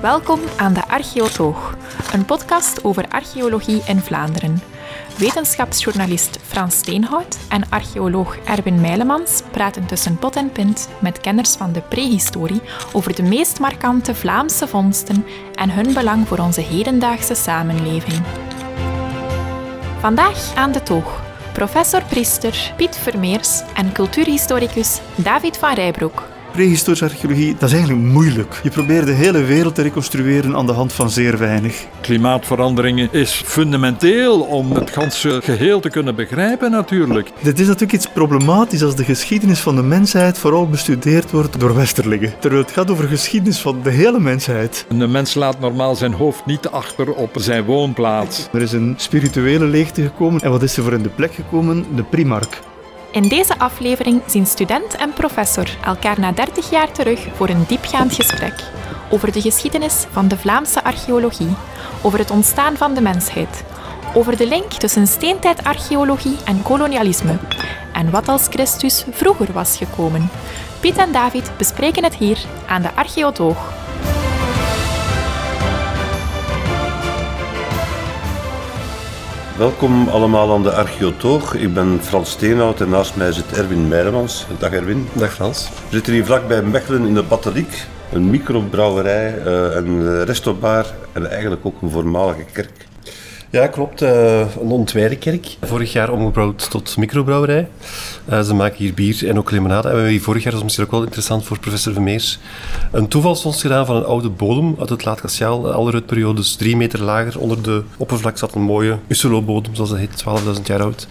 Welkom aan de Archeotoog, een podcast over archeologie in Vlaanderen. Wetenschapsjournalist Frans Steenhout en archeoloog Erwin Meilemans praten tussen pot en pint met kenners van de prehistorie over de meest markante Vlaamse vondsten en hun belang voor onze hedendaagse samenleving. Vandaag aan de toog professor priester Piet Vermeers en cultuurhistoricus David van Rijbroek. Prehistorische archeologie, dat is eigenlijk moeilijk. Je probeert de hele wereld te reconstrueren aan de hand van zeer weinig. Klimaatverandering is fundamenteel om het ganse geheel te kunnen begrijpen natuurlijk. Dit is natuurlijk iets problematisch als de geschiedenis van de mensheid vooral bestudeerd wordt door westerlingen. Terwijl het gaat over geschiedenis van de hele mensheid. De mens laat normaal zijn hoofd niet achter op zijn woonplaats. Er is een spirituele leegte gekomen en wat is er voor in de plek gekomen? De primark. In deze aflevering zien student en professor elkaar na 30 jaar terug voor een diepgaand gesprek over de geschiedenis van de Vlaamse archeologie, over het ontstaan van de mensheid, over de link tussen steentijdarcheologie en kolonialisme en wat als Christus vroeger was gekomen. Piet en David bespreken het hier aan de Archeotoog. Welkom allemaal aan de Archeotoog. Ik ben Frans Steenhout en naast mij zit Erwin Meijlemans. Dag Erwin. Dag Frans. We zitten hier vlakbij Mechelen in de Batteliek. Een microbrouwerij, uh, een restaurantbar en eigenlijk ook een voormalige kerk. Ja, klopt. Uh, een ontwijdenkerk. Vorig jaar omgebouwd tot microbrouwerij. Uh, ze maken hier bier en ook limonade. En we hebben hier vorig jaar, dat is misschien ook wel interessant voor professor Vermeers, een toevalsvondst gedaan van een oude bodem uit het laat-glaciaal. Alle periodes drie meter lager. Onder de oppervlak zat een mooie Usselo-bodem, zoals dat heet, 12.000 jaar oud.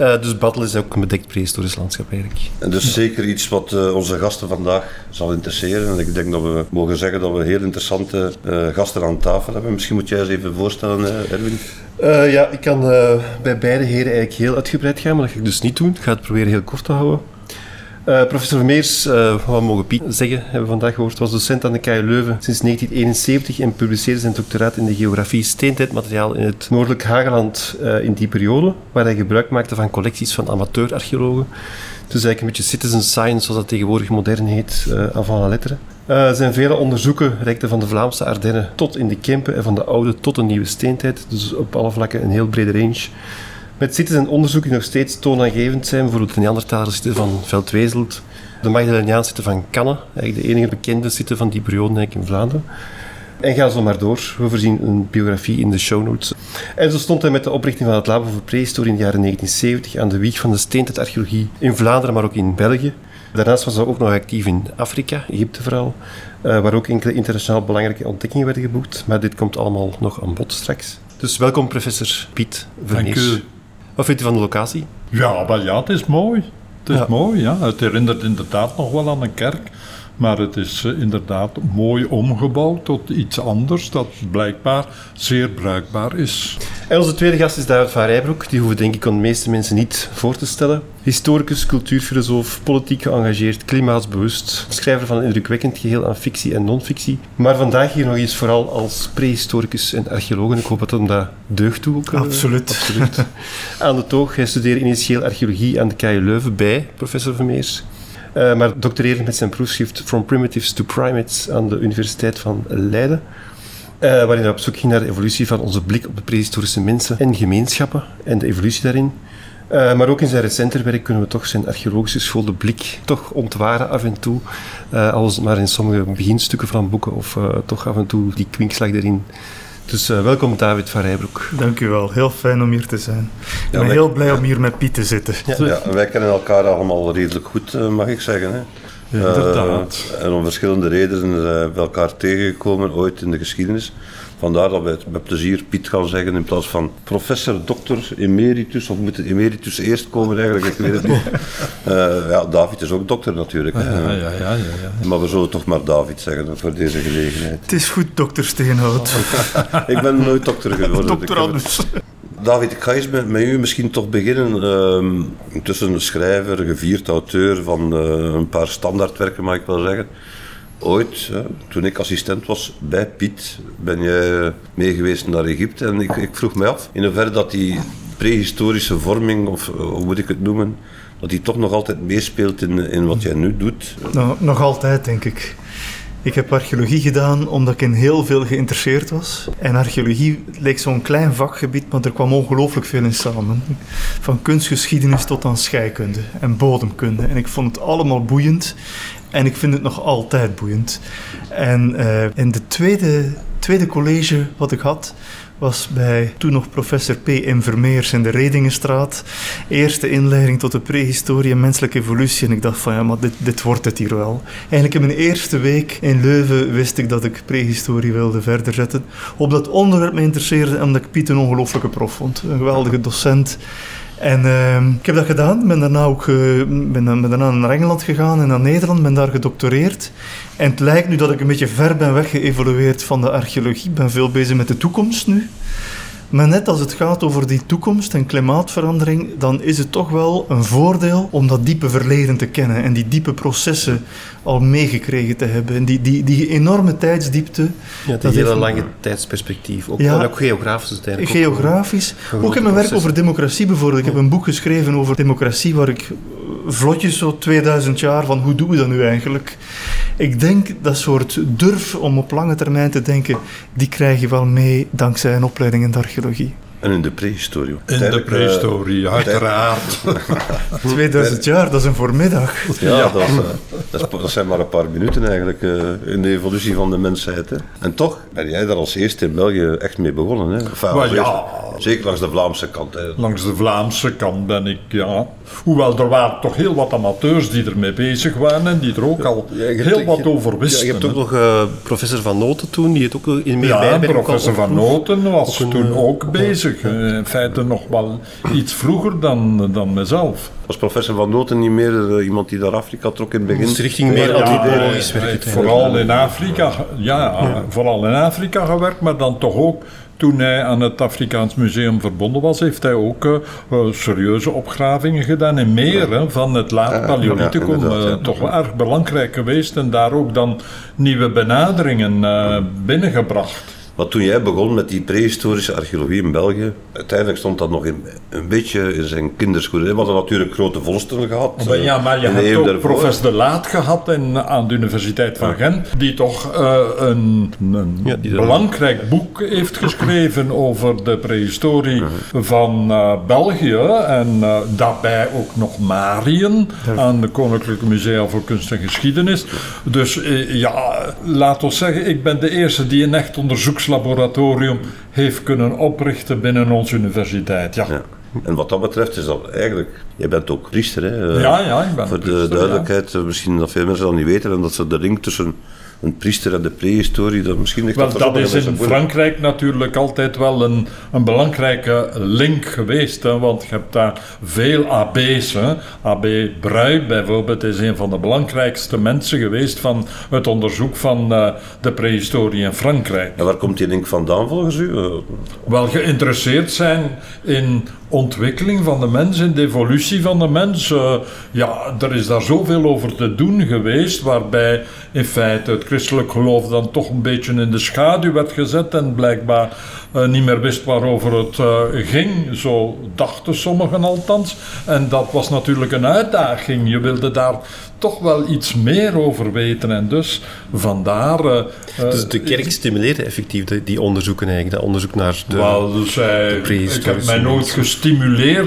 Uh, dus Battle is ook een bedekt prehistorisch landschap eigenlijk. En dus zeker iets wat uh, onze gasten vandaag zal interesseren. En ik denk dat we mogen zeggen dat we heel interessante uh, gasten aan tafel hebben. Misschien moet jij eens even voorstellen, Erwin. ja, ik kan bij beide heren eigenlijk heel uitgebreid gaan, maar dat ga ik dus niet doen. Ik ga het proberen heel kort te houden. Uh, professor Vermeers, uh, wat mogen Piet zeggen, hebben we vandaag gehoord, was docent aan de KU Leuven sinds 1971 en publiceerde zijn doctoraat in de geografie steentijdmateriaal in het noordelijk Hageland uh, in die periode, waar hij gebruik maakte van collecties van amateurarcheologen. Dus eigenlijk een beetje citizen science, zoals dat tegenwoordig modern heet, avant la lettre. Uh, zijn vele onderzoeken reikten van de Vlaamse Ardennen tot in de Kempen en van de oude tot de nieuwe steentijd. Dus op alle vlakken een heel brede range. Met sites en onderzoek die nog steeds toonaangevend zijn. Bijvoorbeeld de Neandertaler zitten van Veldwezelt, de Magdaleniaans zitten van Canne, eigenlijk de enige bekende zitten van die periode in Vlaanderen. En ga zo maar door. We voorzien een biografie in de show notes. En zo stond hij met de oprichting van het Labo voor Prehistorie in de jaren 1970 aan de wieg van de steentijdarcheologie in Vlaanderen, maar ook in België. Daarnaast was hij ook nog actief in Afrika, Egypte vooral, uh, waar ook enkele internationaal belangrijke ontdekkingen werden geboekt. Maar dit komt allemaal nog aan bod straks. Dus welkom professor Piet Vernees. Dank u. Wat vindt u van de locatie? Ja, maar ja, het is mooi. Het is ja. mooi, ja. Het herinnert inderdaad nog wel aan een kerk. Maar het is uh, inderdaad mooi omgebouwd tot iets anders dat blijkbaar zeer bruikbaar is. En onze tweede gast is David van Rijbroek. Die hoeven denk ik aan de meeste mensen niet voor te stellen. Historicus, cultuurfilosoof, politiek geëngageerd, klimaatsbewust. Schrijver van een indrukwekkend geheel aan fictie en non-fictie. Maar vandaag hier nog eens vooral als prehistoricus en archeoloog. En ik hoop dat hem dat deugd toe ook. Absoluut. absoluut. aan de toog. Hij studeerde initieel archeologie aan de KU Leuven bij professor Vermeers. Uh, maar doctoreerde met zijn proefschrift From Primitives to Primates aan de Universiteit van Leiden. Uh, waarin hij op zoek ging naar de evolutie van onze blik op de prehistorische mensen en gemeenschappen en de evolutie daarin. Uh, maar ook in zijn recenter werk kunnen we toch zijn archeologische schoolde blik toch ontwaren af en toe. Uh, als maar in sommige beginstukken van boeken of toch af en toe die kwinkslag erin. Dus welkom David van Rijbroek. Dank u wel, heel fijn om hier te zijn. Ik ben ja, heel blij om hier met Piet te zitten. Ja, ja wij kennen elkaar allemaal redelijk goed, mag ik zeggen. Hè? Ja, inderdaad. Uh, en om verschillende redenen zijn we elkaar tegengekomen ooit in de geschiedenis. Vandaar dat we met plezier Piet gaan zeggen in plaats van professor, dokter, emeritus. Of moet het emeritus eerst komen eigenlijk? Ik weet het niet. Uh, ja, David is ook dokter natuurlijk. Ja, ja, ja, ja, ja, Maar we zullen toch maar David zeggen voor deze gelegenheid. Het is goed, dokter Steenhout. ik ben nooit dokter geworden. dokter anders. David, ik ga eens met, met u misschien toch beginnen. Uh, intussen een schrijver, gevierd auteur van uh, een paar standaardwerken, mag ik wel zeggen. Ooit, toen ik assistent was bij Piet, ben je meegeweest naar Egypte. En ik, ik, vroeg me af in hoeverre dat die prehistorische vorming, of hoe moet ik het noemen, dat die toch nog altijd meespeelt in, in wat jij nu doet. Nou, nog altijd, denk ik. Ik heb archeologie gedaan omdat ik in heel veel geïnteresseerd was. En archeologie leek zo'n klein vakgebied, maar er kwam ongelooflijk veel in samen. Van kunstgeschiedenis tot aan scheikunde en bodemkunde. En ik vond het allemaal boeiend. En ik vind het nog altijd boeiend. En uh, in de tweede, tweede college wat ik had, was bij toen nog professor P. M. Vermeers in de Redingenstraat. Eerste inleiding tot de prehistorie en menselijke evolutie. En ik dacht van ja, maar dit, dit wordt het hier wel. Eigenlijk in mijn eerste week in Leuven wist ik dat ik prehistorie wilde verder zetten. Op dat onderwerp me interesseerde omdat ik Piet een ongelofelijke prof vond. Een geweldige docent. En uh, ik heb dat gedaan. Ben daarna ook uh, ben, ben daarna naar Engeland gegaan en naar Nederland. Ben daar gedoctoreerd. En het lijkt nu dat ik een beetje ver ben weggeëvolueerd van de archeologie. Ik ben veel bezig met de toekomst nu. Maar net als het gaat over die toekomst en klimaatverandering, dan is het toch wel een voordeel om dat diepe verleden te kennen en die diepe processen al meegekregen te hebben. En die, die, die enorme tijdsdiepte. Ja, dat hele lange tijdsperspectief. Ook, ja, en ook geografisch uiteindelijk. Geografisch. Ook, ook in mijn werk over democratie bijvoorbeeld. Ik heb een boek geschreven over democratie waar ik vlotjes, zo 2000 jaar, van hoe doen we dat nu eigenlijk? Ik denk dat soort durf om op lange termijn te denken, die krijg je wel mee dankzij een opleiding in de archeologie. En in de prehistorie. In de prehistorie, uiteraard. 2000 jaar, dat is een voormiddag. Ja, Dat, uh, dat, dat, zijn maar een paar minuten eigenlijk uh, in de evolutie van de mensheid. Hè. En toch ben jij daar als eerste in België echt mee begonnen. Hè? Enfin, ja, zeker langs de Vlaamse kant. Hè. Langs de Vlaamse kant ben ik, ja. Hoewel er waren toch heel wat amateurs die ermee bezig waren en die er ook al ja, heel wat over wisten. Ja, je hebt ook nog uh, professor Van Noten toen, die het ook in meer Ja, professor Van Noten was ook toen ook bezig. In feite nog wel iets vroeger dan, dan mezelf. Was professor Van Noten niet meer iemand die naar Afrika trok in het begin? Dus richting meer antropologisch ja, werk. Vooral in Afrika, ja, ja, vooral in Afrika gewerkt, maar dan toch ook toen hij aan het Afrikaans Museum verbonden was, heeft hij ook uh, serieuze opgravingen gedaan in meer hè, van het laat Paleolithicum. Uh, toch wel erg belangrijk geweest en daar ook dan nieuwe benaderingen uh, binnengebracht. Maar toen jij begon met die prehistorische archeologie in België, uiteindelijk stond dat nog in, een beetje in zijn kinderschoenen. We hadden natuurlijk grote vondsten gehad. Maar ja, maar je hebt ook daarvoor. professor De Laat gehad in, aan de Universiteit van Gent, die toch uh, een, een ja, belangrijk boek heeft geschreven over de prehistorie van uh, België. En uh, daarbij ook nog Mariën aan de Koninklijke Musea voor Kunst en Geschiedenis. Dus ja, laat ons zeggen, ik ben de eerste die een echt onderzoeks laboratorium heeft kunnen oprichten binnen onze universiteit. Ja. ja. En wat dat betreft is dat eigenlijk, jij bent ook priester hè? Ja, ja, ik ben Voor de duidelijkheid, ja. misschien dat veel mensen dat niet weten en dat ze de link tussen een priester en de prehistorie, dat misschien wel, dat, dat is in Frankrijk natuurlijk altijd wel een, een belangrijke link geweest, hè, want je hebt daar veel AB's. Hè. AB Brui bijvoorbeeld is een van de belangrijkste mensen geweest van het onderzoek van uh, de prehistorie in Frankrijk. En waar komt die link vandaan volgens u? Wel geïnteresseerd zijn in ontwikkeling van de mens, in de evolutie van de mens. Uh, ja, er is daar zoveel over te doen geweest, waarbij in feite het christelijk geloof dan toch een beetje in de schaduw werd gezet en blijkbaar uh, niet meer wist waarover het uh, ging. Zo dachten sommigen althans. En dat was natuurlijk een uitdaging. Je wilde daar toch wel iets meer over weten. En dus vandaar. Uh, dus de kerk stimuleerde effectief die, die onderzoeken eigenlijk, dat onderzoek naar de. Wel, dus hij, ik heb mij nooit gestimuleerd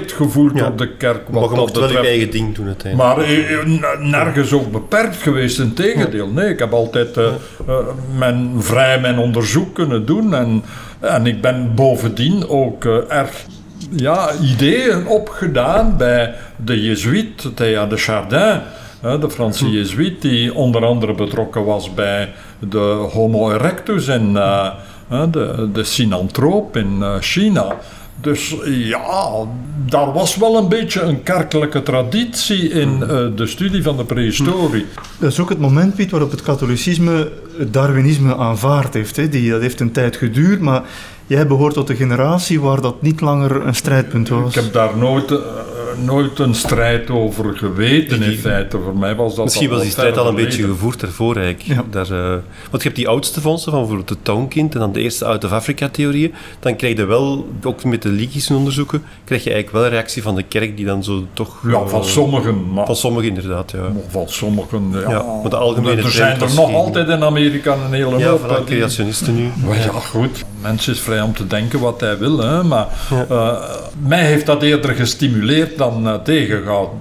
gevoeld ja. op de kerk. Wat maar je mocht wel je eigen ding doen uiteindelijk. Maar nergens ook beperkt geweest, in tegendeel. Nee, ik heb altijd uh, uh, mijn, vrij mijn onderzoek kunnen doen. En, en ik ben bovendien ook erg ja, ideeën opgedaan bij de Jezuïet, Thea de Chardin de Franse hm. Jezuïet, die onder andere betrokken was bij de Homo erectus en uh, de, de Sinanthroop in uh, China. Dus ja, daar was wel een beetje een kerkelijke traditie in uh, de studie van de prehistorie. Dat is ook het moment, Piet, waarop het katholicisme het Darwinisme aanvaard heeft. Hè. Die, dat heeft een tijd geduurd, maar jij behoort tot de generatie waar dat niet langer een strijdpunt was. Ik heb daar nooit nooit een strijd over geweten in feite. Voor mij was dat Misschien was die strijd al een beetje gevoerd daarvoor eigenlijk. Ja. Daar, eh, want je hebt die oudste vondsten van bijvoorbeeld de Townkind en dan de eerste out-of-Africa-theorieën. Dan krijg je wel, ook met de leakjes onderzoeken, krijg je eigenlijk wel een reactie van de kerk die dan zo toch... Ja, van eh, sommigen. Maar Van sommigen inderdaad, ja. van sommigen, ja. Ja, maar de algemene er zijn er nog geen- altijd in Amerika een hele hoop. creationisten nu. Maar ja, goed. Mens is vrij om te denken wat hij wil, hè. maar eh, mij heeft dat eerder gestimuleerd dan eh, tegengehouden.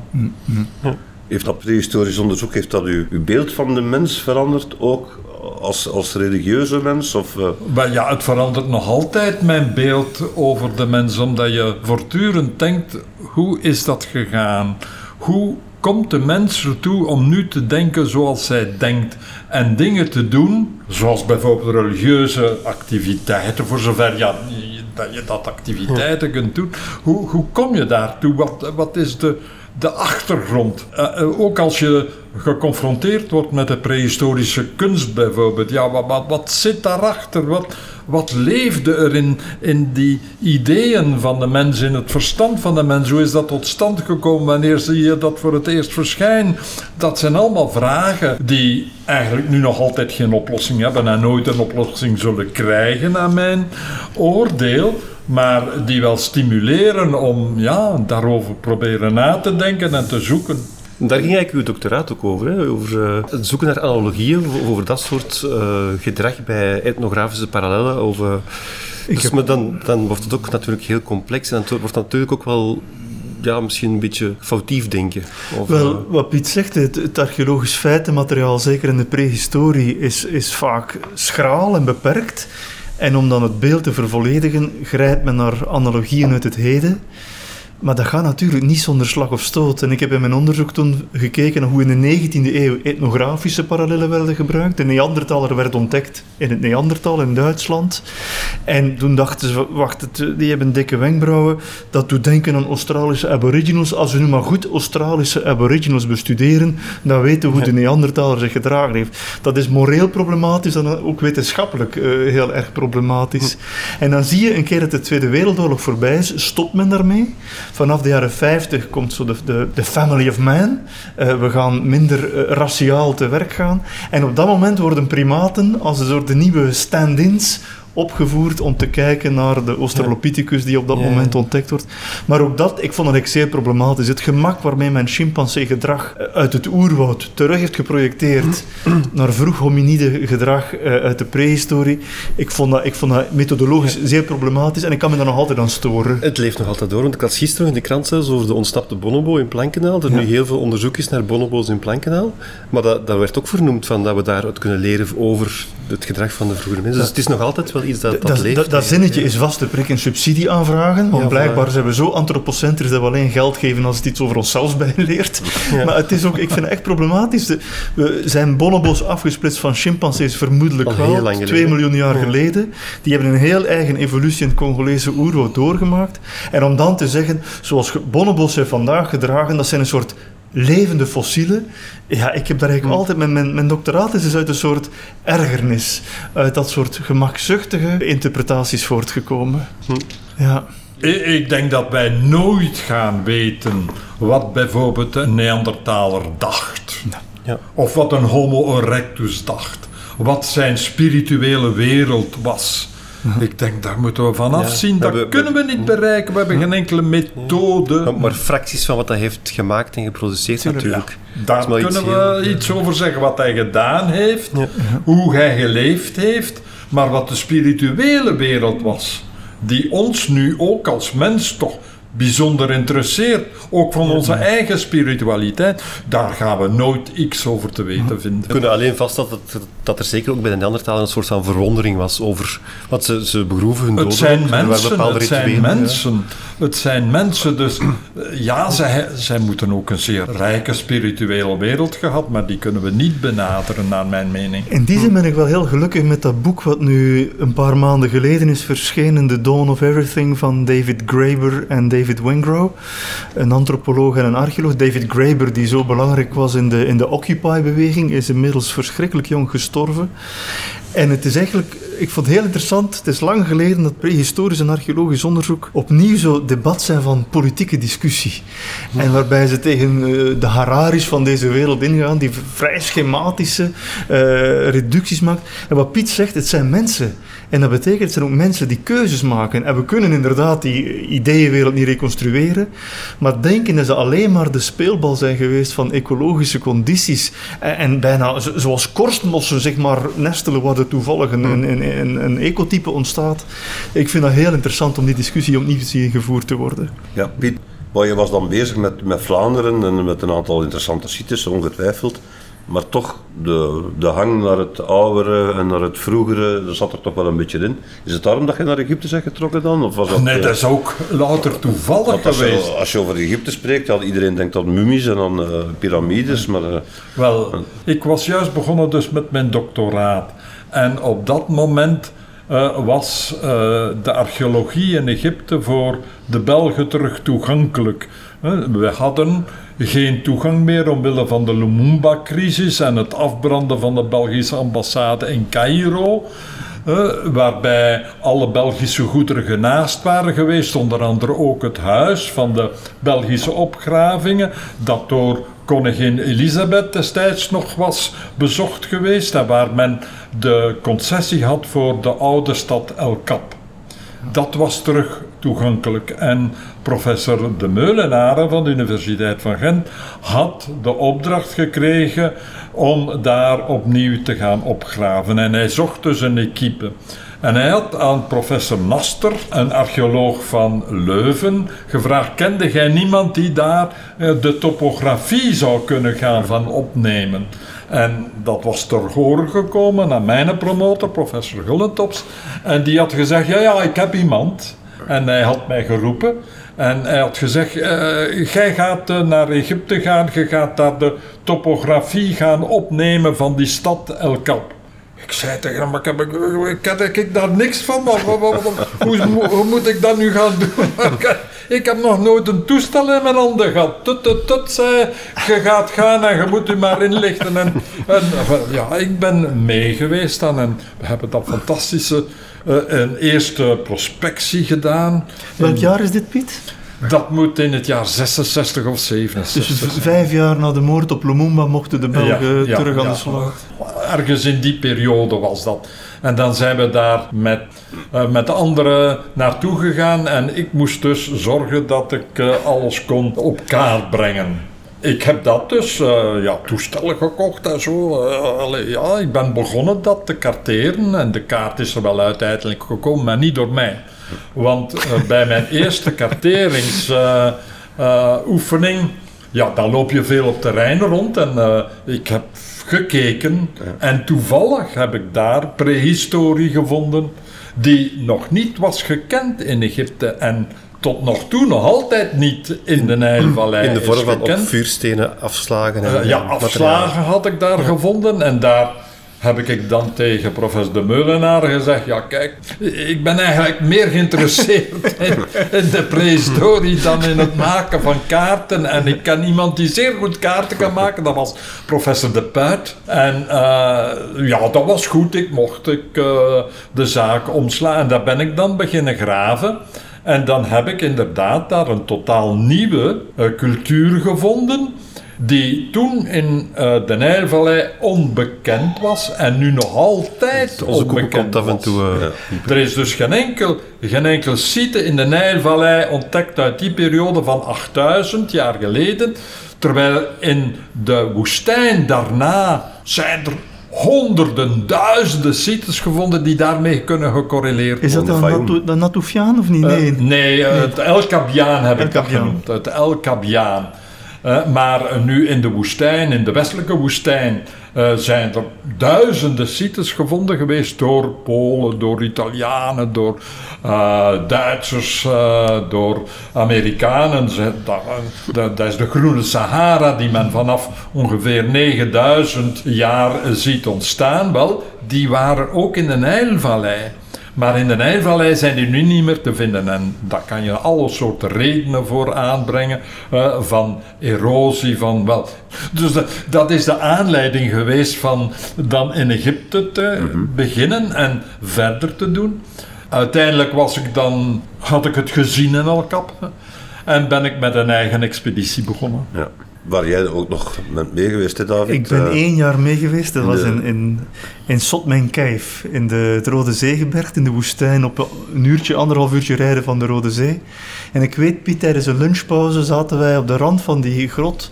Heeft dat prehistorisch onderzoek, heeft dat uw, uw beeld van de mens veranderd, ook als, als religieuze mens? Of, eh, Maar ja, het verandert nog altijd mijn beeld over de mens, omdat je voortdurend denkt, hoe is dat gegaan? Hoe komt de mens ertoe om nu te denken zoals zij denkt en dingen te doen, zoals bijvoorbeeld religieuze activiteiten, voor zover ja, dat je dat activiteiten kunt doen. Hoe, hoe kom je daartoe? Wat, wat is de, de achtergrond? Eh, eh, ook als je geconfronteerd wordt met de prehistorische kunst bijvoorbeeld, ja, wat, wat, zit daarachter? Wat, wat leefde er in, in die ideeën van de mens, in het verstand van de mens? Hoe is dat tot stand gekomen? Wanneer zie je dat voor het eerst verschijnen? Dat zijn allemaal vragen die eigenlijk nu nog altijd geen oplossing hebben en nooit een oplossing zullen krijgen, naar mijn oordeel. Maar die wel stimuleren om ja, daarover proberen na te denken en te zoeken. Daar ging eigenlijk uw doctoraat ook over, hè? over eh, het zoeken naar analogieën, over, dat soort eh, gedrag bij etnografische parallellen. Over, dus, heb- maar dan, dan wordt het ook natuurlijk heel complex en het wordt natuurlijk ook wel ja, misschien een beetje foutief denken. Of, eh, Wel, wat Piet zegt, het, het archeologisch feitenmateriaal, zeker in de prehistorie, is, is vaak schraal en beperkt. En om dan het beeld te vervolledigen, grijpt men naar analogieën uit het heden. Maar dat gaat natuurlijk niet zonder slag of stoot. En ik heb in mijn onderzoek toen gekeken naar hoe in de 19e eeuw etnografische parallellen werden gebruikt. De Neandertaler werd ontdekt in het Neandertal in Duitsland. En toen dachten ze, wacht, die hebben dikke wenkbrauwen. Dat doet denken aan Australische aboriginals. Als we nu maar goed Australische aboriginals bestuderen, dan weten we hoe de Neandertaler zich gedragen heeft. Dat is moreel problematisch en ook wetenschappelijk eh, heel erg problematisch. En dan zie je een keer dat de Tweede Wereldoorlog voorbij is, stopt men daarmee. Vanaf de jaren 50 komt zo de, de, family of man. Eh, we gaan minder eh, raciaal te werk gaan. En op dat moment worden primaten als een soort de nieuwe stand-ins opgevoerd om te kijken naar de Australopithecus die op dat moment ontdekt wordt. Maar ook dat, ik vond dat ik zeer problematisch. Het gemak waarmee men chimpansee-gedrag eh, uit het oerwoud terug heeft geprojecteerd naar vroeg hominide gedrag eh, uit de prehistorie, ik vond dat, ik vond dat methodologisch zeer problematisch en ik kan me daar nog altijd aan storen. Het leeft nog altijd door, want ik las gisteren in de krant zelfs over de ontsnapte bonobo in Plankenaal. Er Ja. nu heel veel onderzoek is naar bonobo's in Plankenaal. Maar dat, dat werd ook vernoemd van dat we daaruit kunnen leren over het gedrag van de vroegere mensen. Dus het is nog altijd wel iets dat, dat, Dat, leeft. dat, dat zinnetje is vast te prikken, een subsidie aanvragen. Want Ja, blijkbaar voilà. zijn we zo antropocentrisch dat we alleen geld geven als het iets over onszelf bijleert. Ja. Maar het is ook, ik vind het echt problematisch. De- We zijn bonobo's afgesplitst van chimpansees vermoedelijk wel, geleden. 2 miljoen jaar Ja. geleden. Die hebben een heel eigen evolutie in het Congolese oerwoud doorgemaakt. En om dan te zeggen, zoals bonobo's zich vandaag gedragen, dat zijn een soort levende fossielen. Ja, ik heb daar eigenlijk Hm. altijd... Mijn, mijn, mijn doctoraat is dus uit een soort ergernis, uit dat soort gemakzuchtige interpretaties voortgekomen. Hm. Ja. Ik ik denk dat wij nooit gaan weten wat bijvoorbeeld een Neandertaler dacht. Ja. Of wat een Homo erectus dacht. Wat zijn spirituele wereld was. Ik denk, daar moeten we van afzien. Dat we- kunnen we niet bereiken. We hebben geen enkele methode. Maar, maar fracties van wat hij heeft gemaakt en geproduceerd Tuurlijk, natuurlijk. Daar kunnen iets we heel- iets over zeggen wat hij gedaan heeft, Ja. hoe hij geleefd heeft, maar wat de spirituele wereld was, die ons nu ook als mens toch bijzonder interesseert, ook van onze eigen spiritualiteit, daar gaan we nooit iets over te weten We vinden. kunnen alleen vaststellen dat, dat er zeker ook bij de Neandertalers een soort van verwondering was over... Want ze, ze begroeven hun doden. Het zijn mensen, het zijn ja. mensen. Het zijn mensen, dus eh, ja, zij, zij moeten ook een zeer rijke spirituele wereld gehad, maar die kunnen we niet benaderen, naar mijn mening. In die zin ben ik wel heel gelukkig met dat boek wat nu een paar maanden geleden is verschenen, The Dawn of Everything van David Graeber en David Wingrow, een antropoloog en een archeoloog. David Graeber, die zo belangrijk was in de, in de Occupy-beweging, is inmiddels verschrikkelijk jong gestorven. En het is eigenlijk, ik vond het heel interessant, het is lang geleden dat prehistorisch en archeologisch onderzoek opnieuw zo debat zijn van politieke discussie. En waarbij ze tegen uh, de Hararis van deze wereld ingaan, die vrij schematische uh, reducties maakt. En wat Piet zegt, het zijn mensen. En dat betekent, het zijn ook mensen die keuzes maken. En we kunnen inderdaad die ideeënwereld niet reconstrueren, maar denken dat ze alleen maar de speelbal zijn geweest van ecologische condities. En, en bijna zoals korstmossen, zeg maar, nestelen waar er toevallig een, een, een, een, ecotype ontstaat. Ik vind dat heel interessant om die discussie opnieuw zien gevoerd te worden. Ja, Piet, je was dan bezig met, met Vlaanderen en met een aantal interessante sites, ongetwijfeld. Maar toch, de, de hang naar het oudere en naar het vroegere, dat zat er toch wel een beetje in. Is het daarom dat je naar Egypte bent getrokken dan? Of was dat, nee, dat is ook louter toevallig als geweest. Je, als je over Egypte spreekt, ja, iedereen denkt aan mummies en aan uh, piramides, maar... Uh, wel, ik was juist begonnen dus met mijn doctoraat. En op dat moment was de archeologie in Egypte voor de Belgen terug toegankelijk. we hadden geen toegang meer omwille van de Lumumba-crisis en het afbranden van de Belgische ambassade in Cairo. Uh, waarbij alle Belgische goederen genaast waren geweest, onder andere ook het huis van de Belgische opgravingen, dat door koningin Elisabeth destijds nog was bezocht geweest en waar men de concessie had voor de oude stad El Cap. Dat was terug toegankelijk. En professor De Meulenaren van de Universiteit van Gent had de opdracht gekregen om daar opnieuw te gaan opgraven. En hij zocht dus een equipe. En hij had aan professor Naster, een archeoloog van Leuven, gevraagd: kende jij niemand die daar eh, de topografie zou kunnen gaan van opnemen? En dat was ter horen gekomen aan mijn promotor, professor Gullentops. En die had gezegd: Ja, ja, ik heb iemand. En hij had mij geroepen. En hij had gezegd: uh, Jij gaat uh, naar Egypte gaan, je gaat daar de topografie gaan opnemen van die stad El Kap. Ik zei tegen hem, maar ik, heb, ik, ik daar niks van. Maar, hoe, hoe, moet ik dat nu gaan doen? ik heb nog nooit een toestel in mijn handen gehad. Tut, tut, tut, zei je gaat gaan en je moet u maar inlichten. En, en ja, ik ben mee geweest dan en we hebben dat fantastische uh, een eerste prospectie gedaan. Welk jaar is dit, Piet? Dat moet in het jaar 66 of 67. Dus vijf jaar na de moord op Lumumba mochten de Belgen terug aan de slag. Ergens in die periode was dat. En dan zijn we daar met, uh, met anderen naartoe gegaan. En ik moest dus zorgen dat ik uh, alles kon op kaart brengen. Ik heb dat dus, uh, ja, toestellen gekocht en zo. Uh, ja, ik ben begonnen dat te karteren en de kaart is er wel uiteindelijk gekomen, maar niet door mij. Want uh, bij mijn eerste karteringsoefening, ja, dan loop je veel op terrein rond en ik heb gekeken en toevallig heb ik daar prehistorie gevonden die nog niet was gekend in Egypte en tot nog toe nog altijd niet in de Nijlvallei In de vorm van op vuurstenen afslagen. En, uh, ja, afslagen had ik daar gevonden en daar heb ik dan tegen professor De Meulenaar gezegd: Ja, kijk, ik ben eigenlijk meer geïnteresseerd in, de prehistorie dan in het maken van kaarten. En ik ken iemand die zeer goed kaarten kan maken, dat was professor De Puit. En uh, ja, dat was goed, ik mocht ik, uh, de zaak omslaan. En daar ben ik dan beginnen graven. En dan heb ik inderdaad daar een totaal nieuwe uh, cultuur gevonden die toen in uh, de Nijlvallei onbekend was en nu nog altijd Onze onbekend af en toe, uh, Er is dus geen enkel, geen enkel site in de Nijlvallei ontdekt uit die periode van 8000 jaar geleden, terwijl in de woestijn daarna zijn er honderden, duizenden sites gevonden die daarmee kunnen gecorreleerd worden. Is dat dan de Natoufiaan of niet? Nee, uh, nee, uh, het El Kabiaan heb El ik dat genoemd. Het El Kabiaan. Uh, maar nu in de woestijn, in de westelijke woestijn, uh, zijn er duizenden sites gevonden geweest door Polen, door Italianen, door uh, Duitsers, door Amerikanen. Dat, is de Groene Sahara die men vanaf ongeveer 9000 jaar ziet ontstaan. Wel, die waren ook in de Nijlvallei. Maar in de Nijvallei zijn die nu niet meer te vinden. En daar kan je alle soorten redenen voor aanbrengen. eh, van erosie, van wel. Dus de- dat is de aanleiding geweest van dan in Egypte te beginnen en verder te doen. Uiteindelijk was ik dan, had ik het gezien in El Cap. En ben ik met een eigen expeditie begonnen. Ja. Waar jij ook nog bent mee geweest, hè, David? Ik ben Eh, één jaar mee geweest. Dat was in, in, in in de, het Rode Zeegebergte, in de woestijn, op een uurtje, anderhalf uurtje rijden van de Rode Zee. En ik weet, Piet, tijdens een lunchpauze zaten wij op de rand van die grot.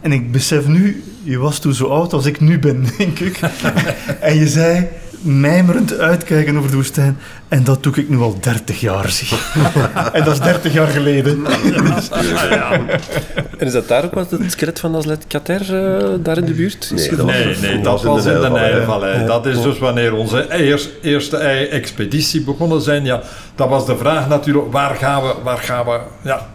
En ik besef nu, je was toen zo oud als ik nu ben, denk ik. en je zei, mijmerend uitkijken over de woestijn. En dat doe ik nu al 30 jaar, zie. en dat is 30 jaar geleden. En is dat daar ook wat het skelet van Aslet Kater eh, daar in de buurt? Nee, Is was- Nee, nee, dat in de was in de Nijlvallei. Nijlvallei. Dat is dus wanneer onze eers- eerste expeditie begonnen zijn. Ja, dat was de vraag natuurlijk, waar gaan we, waar gaan we, ja...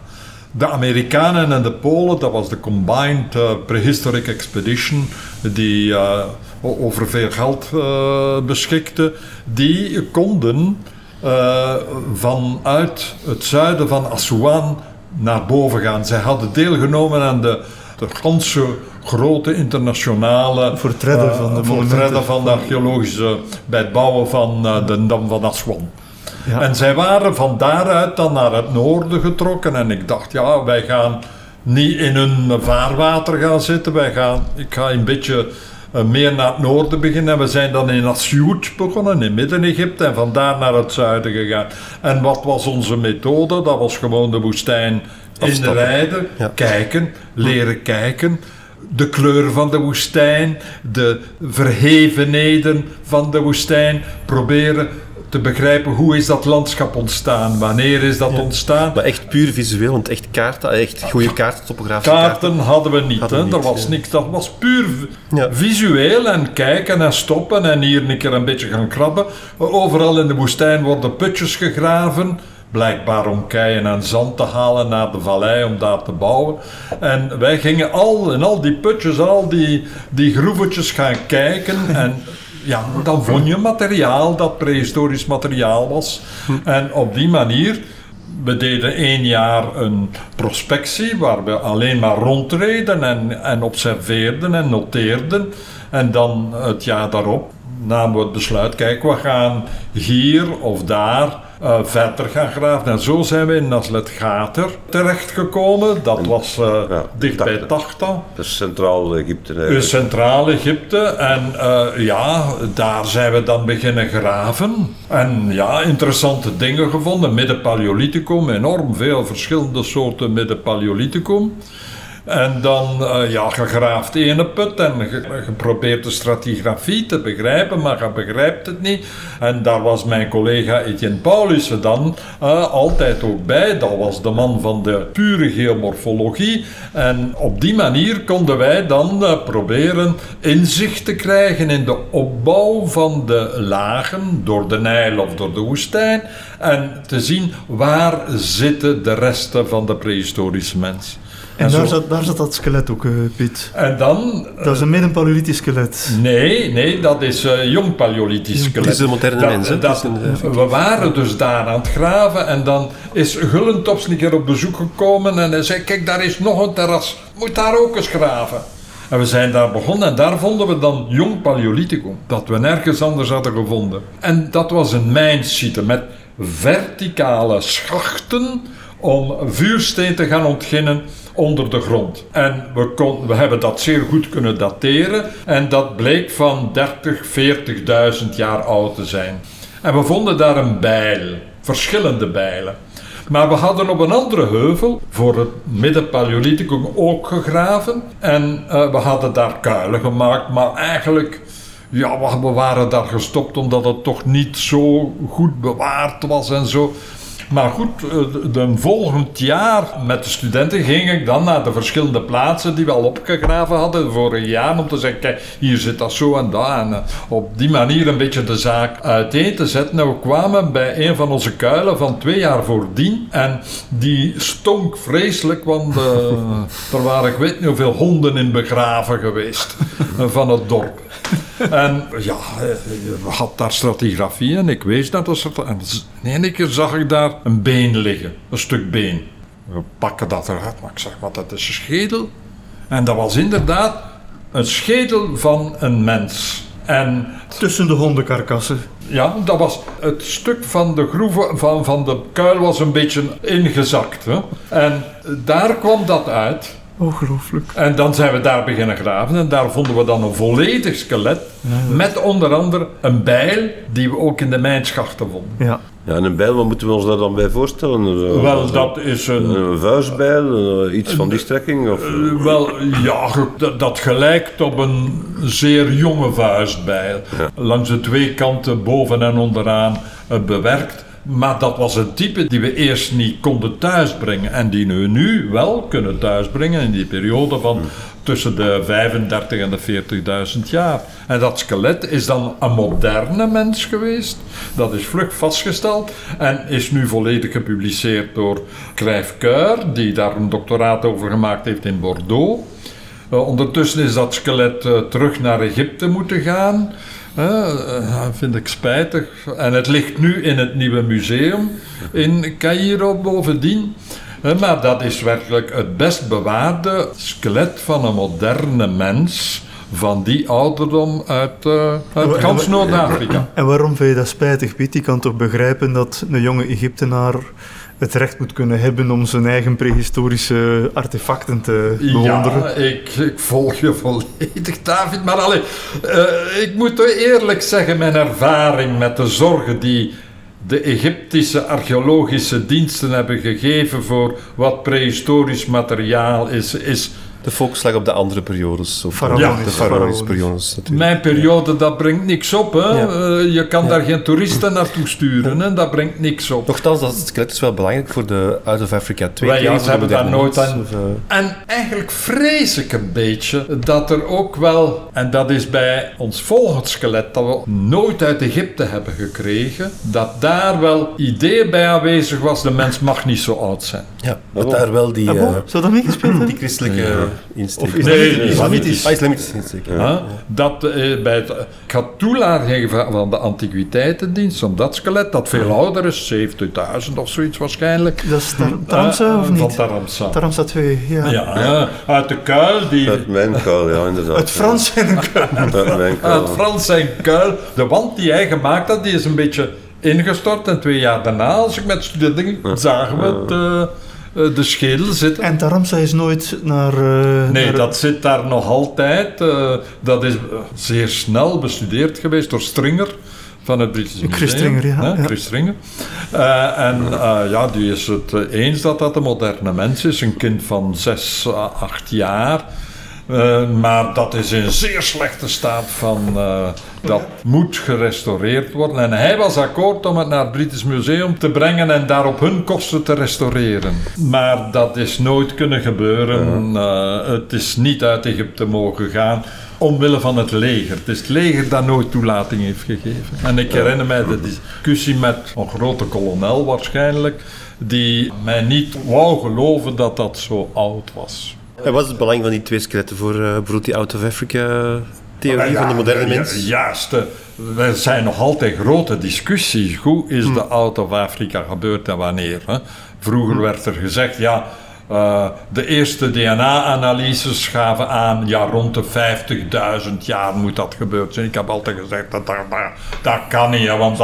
De Amerikanen en de Polen, dat was de Combined eh, Prehistoric Expedition, die eh, over veel geld eh, beschikte, die konden eh, vanuit het zuiden van Aswan naar boven gaan. Zij hadden deelgenomen aan de, de ganse grote internationale... Voor het redden eh, van de van de archeologische... bij het bouwen van de Dam van Aswan. Ja. En zij waren van daaruit dan naar het noorden getrokken. En ik dacht, ja, wij gaan niet in hun vaarwater gaan zitten. Wij gaan, ik ga een beetje meer naar het noorden beginnen. En we zijn dan in Asyut begonnen, in Midden-Egypte. En vandaar naar het zuiden gegaan. En wat was onze methode? Dat was gewoon de woestijn inrijden, Ja. kijken, leren kijken. De kleur van de woestijn, de verhevenheden van de woestijn. Proberen te begrijpen hoe is dat landschap ontstaan, wanneer is dat ontstaan. Maar echt puur visueel, want echt kaarten, echt goede kaarten, topografische kaarten. Kaarten hadden we niet, Hadden we hè? niet, er was ja. niks, dat was puur Ja. visueel en kijken en stoppen en hier een keer een beetje gaan krabben. Overal in de woestijn worden putjes gegraven, blijkbaar om keien en zand te halen naar de vallei om daar te bouwen. En wij gingen al in al die putjes, al die, die groevetjes gaan kijken en ja, dan vond je materiaal dat prehistorisch materiaal was. En op die manier we deden één jaar een prospectie waar we alleen maar rondreden en, en observeerden en noteerden. En dan het jaar daarop namen we het besluit, kijk, we gaan hier of daar eh, verder gaan graven. En zo zijn we in Naslet Gater terechtgekomen. Dat was eh, ja, dicht bij Tachta. Tachta. Dat is Centraal-Egypte In eigenlijk. Centraal-Egypte. En eh, ja, daar zijn we dan beginnen graven. En ja, interessante dingen gevonden. Midden-Paleolithicum, enorm veel verschillende soorten Midden-Paleolithicum. En dan, eh, ja, gegraafd ene put en ge- geprobeerd de stratigrafie te begrijpen, maar je begrijpt het niet. En daar was mijn collega Etienne Paulussen dan eh, altijd ook bij. Dat was de man van de pure geomorfologie. En op die manier konden wij dan eh, proberen inzicht te krijgen in de opbouw van de lagen door de Nijl of door de woestijn. En te zien waar zitten de resten van de prehistorische mens. En daar zat, daar zat dat skelet ook, eh, Piet. en dan... Dat is een midden-paleolithisch skelet. Nee, nee, dat is eh jong paleolithisch skelet. Het is de moderne Dat- mens, hè? dat- Het is een- we waren dus daar aan het graven en dan is Gullentops een keer op bezoek gekomen en hij zei, kijk, daar is nog een terras, moet daar ook eens graven. En we zijn daar begonnen en daar vonden we dan jong paleolithicum, dat we nergens anders hadden gevonden. En dat was een mijnsite met verticale schachten om vuursteen te gaan ontginnen onder de grond. En we, we hebben dat zeer goed kunnen dateren en dat bleek van 30, 40.000 jaar oud te zijn. En we vonden daar een bijl, verschillende bijlen. Maar we hadden op een andere heuvel voor het Midden-Paleolithicum ook gegraven. En eh, we hadden daar kuilen gemaakt, maar eigenlijk... Ja, we waren daar gestopt omdat het toch niet zo goed bewaard was en zo. Maar goed, eh, de volgend jaar met de studenten ging ik dan naar de verschillende plaatsen die we al opgegraven hadden vorig jaar. Om te zeggen, kijk, hier zit dat zo en dat. En eh, op die manier een beetje de zaak uiteen te zetten. En we kwamen bij een van onze kuilen van twee jaar voordien. En die stonk vreselijk, want eh, er waren ik weet niet hoeveel honden in begraven geweest van het dorp. En ja, je had daar stratigrafie en ik wees naar de stratigrafie. En in één keer zag ik daar een been liggen, een stuk been. We pakken dat eruit, maar ik zeg, wat dat is een schedel. En dat was inderdaad een schedel van een mens. En Tussen de hondenkarkassen. ja, dat was het stuk van de groeve van, van de kuil was een beetje ingezakt. Hè? En daar kwam dat uit. Ongelooflijk. En dan zijn we daar beginnen graven en daar vonden we dan een volledig skelet met onder andere een bijl die we ook in de mijnschachten vonden. Ja. Ja, en een bijl, wat moeten we ons daar dan bij voorstellen? Zo- Wel, dat is een... Een vuistbijl, eh, iets van die strekking? Of, eh, wel, ja, dat, dat gelijkt op een zeer jonge vuistbijl. Langs de twee kanten, boven en onderaan, eh, bewerkt. Maar dat was een type die we eerst niet konden thuisbrengen. En die we nu wel kunnen thuisbrengen in die periode van tussen de 35 en de 40.000 jaar. En dat skelet is dan een moderne mens geweest. Dat is vlug vastgesteld en is nu volledig gepubliceerd door Crijf Keur, die daar een doctoraat over gemaakt heeft in Bordeaux. Eh, ondertussen is dat skelet eh, terug naar Egypte moeten gaan. Eh, eh, vind ik spijtig. En het ligt nu in het nieuwe museum in Cairo bovendien. Maar dat is werkelijk het best bewaarde skelet van een moderne mens van die ouderdom uit, eh uit En- Noord-Afrika. En waarom vind je dat spijtig, Piet? Je kan toch begrijpen dat een jonge Egyptenaar het recht moet kunnen hebben om zijn eigen prehistorische artefacten te bewonderen? Ja, ik, ik volg je volledig, David. Maar allee, eh, ik moet eerlijk zeggen, mijn ervaring met de zorgen die de Egyptische archeologische diensten hebben gegeven voor wat prehistorisch materiaal is, is De focus lag op de andere periodes. Of Faraonisch, ja, de faraonische faraonisch. periodes natuurlijk. Mijn periode, dat brengt niks op. Hè? Ja. Eh, je kan daar geen toeristen naartoe sturen. Hè? Dat brengt niks op. Nochtans, dat skelet is wel belangrijk voor de Out of Africa 2. Wij, ja, hebben daar nooit aan- Of, eh, En eigenlijk vrees ik een beetje dat er ook wel, en dat is bij ons volgend skelet dat we nooit uit Egypte hebben gekregen, dat daar wel idee bij aanwezig was, de mens mag niet zo oud zijn. ja, dat daar wel die, Ah, bon? eh, Zou dat meegespeeld hebben? die christelijke insteek. Of is Nee, islamitisch? Ah, insteek. Hè? Dat eh, bij het, ik had toelating van van de antiquiteitendienst om dat skelet, dat veel ouder is, 70.000 of zoiets waarschijnlijk. Dat is Tar- Taramsa Eh, of Van niet? Taramsa. Taramsa 2, ja. Ja, ja, uit de kuil die Uit mijn kuil, ja, inderdaad. Het Frans Uit mijn kuil. Uit Frans zijn kuil. De wand die hij gemaakt had, die is een beetje ingestort. En twee jaar daarna, als ik met studenten zagen we het, eh, de schedel zitten. En Taramsa is nooit naar... eh, Nee, naar- dat zit daar nog altijd. eh, dat is eh, zeer snel bestudeerd geweest door Stringer van het British Museum. Chris Stringer, ja, Hè, ja. Chris Stringer. Eh, en eh, ja, die is het eh, eens dat dat een moderne mens is. Een kind van 6, 8 jaar. Eh, maar dat is in zeer slechte staat van... eh, dat moet gerestaureerd worden. En hij was akkoord om het naar het British Museum te brengen en daar op hun kosten te restaureren. Maar dat is nooit kunnen gebeuren. Eh, het is niet uit Egypte mogen gaan. Omwille van het leger. Het is het leger dat nooit toelating heeft gegeven. En ik herinner mij de discussie met een grote kolonel waarschijnlijk, die mij niet wou geloven dat dat zo oud was. En wat is het belang van die twee skeletten voor eh, bijvoorbeeld die Out of Africa theorie van de moderne ja, mens? Juist. Er zijn nog altijd grote discussies. Hoe is de Out of Africa gebeurd en wanneer? Hè? Vroeger werd er gezegd, ja, eh, de eerste DNA-analyses gaven aan, ja, rond de 50.000 jaar moet dat gebeurd zijn. Ik heb altijd gezegd, dat, dat, kan niet, hè, want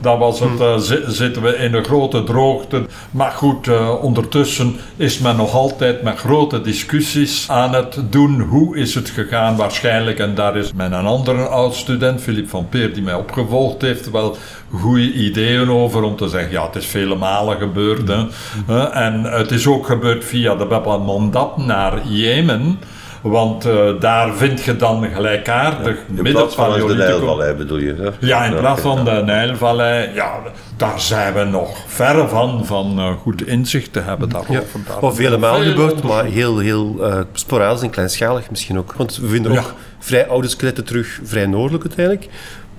dan, was het, eh, zi- zitten we in een grote droogte. Maar goed, eh, ondertussen is men nog altijd met grote discussies aan het doen. Hoe is het gegaan? Waarschijnlijk, en daar is mijn een andere oud-student, Philippe van Peer, die mij opgevolgd heeft, wel goede ideeën over om te zeggen, ja, het is vele malen gebeurd. Hè. Eh, en het is ook gebeurd via de Bab al-Mandab naar Jemen. Want eh, daar vind je dan gelijkaardig In plaats van de Nijlvallei bedoel je? Hè? ja, in plaats van de Nijlvallei, ja, daar zijn we nog ver van, van eh, goed inzicht te hebben daarover. Ja. Daar Of vele malen onderzoek. maar heel, heel eh, sporadisch en kleinschalig misschien ook. Want we vinden Ja. ook vrij oude skeletten terug, vrij noordelijk uiteindelijk.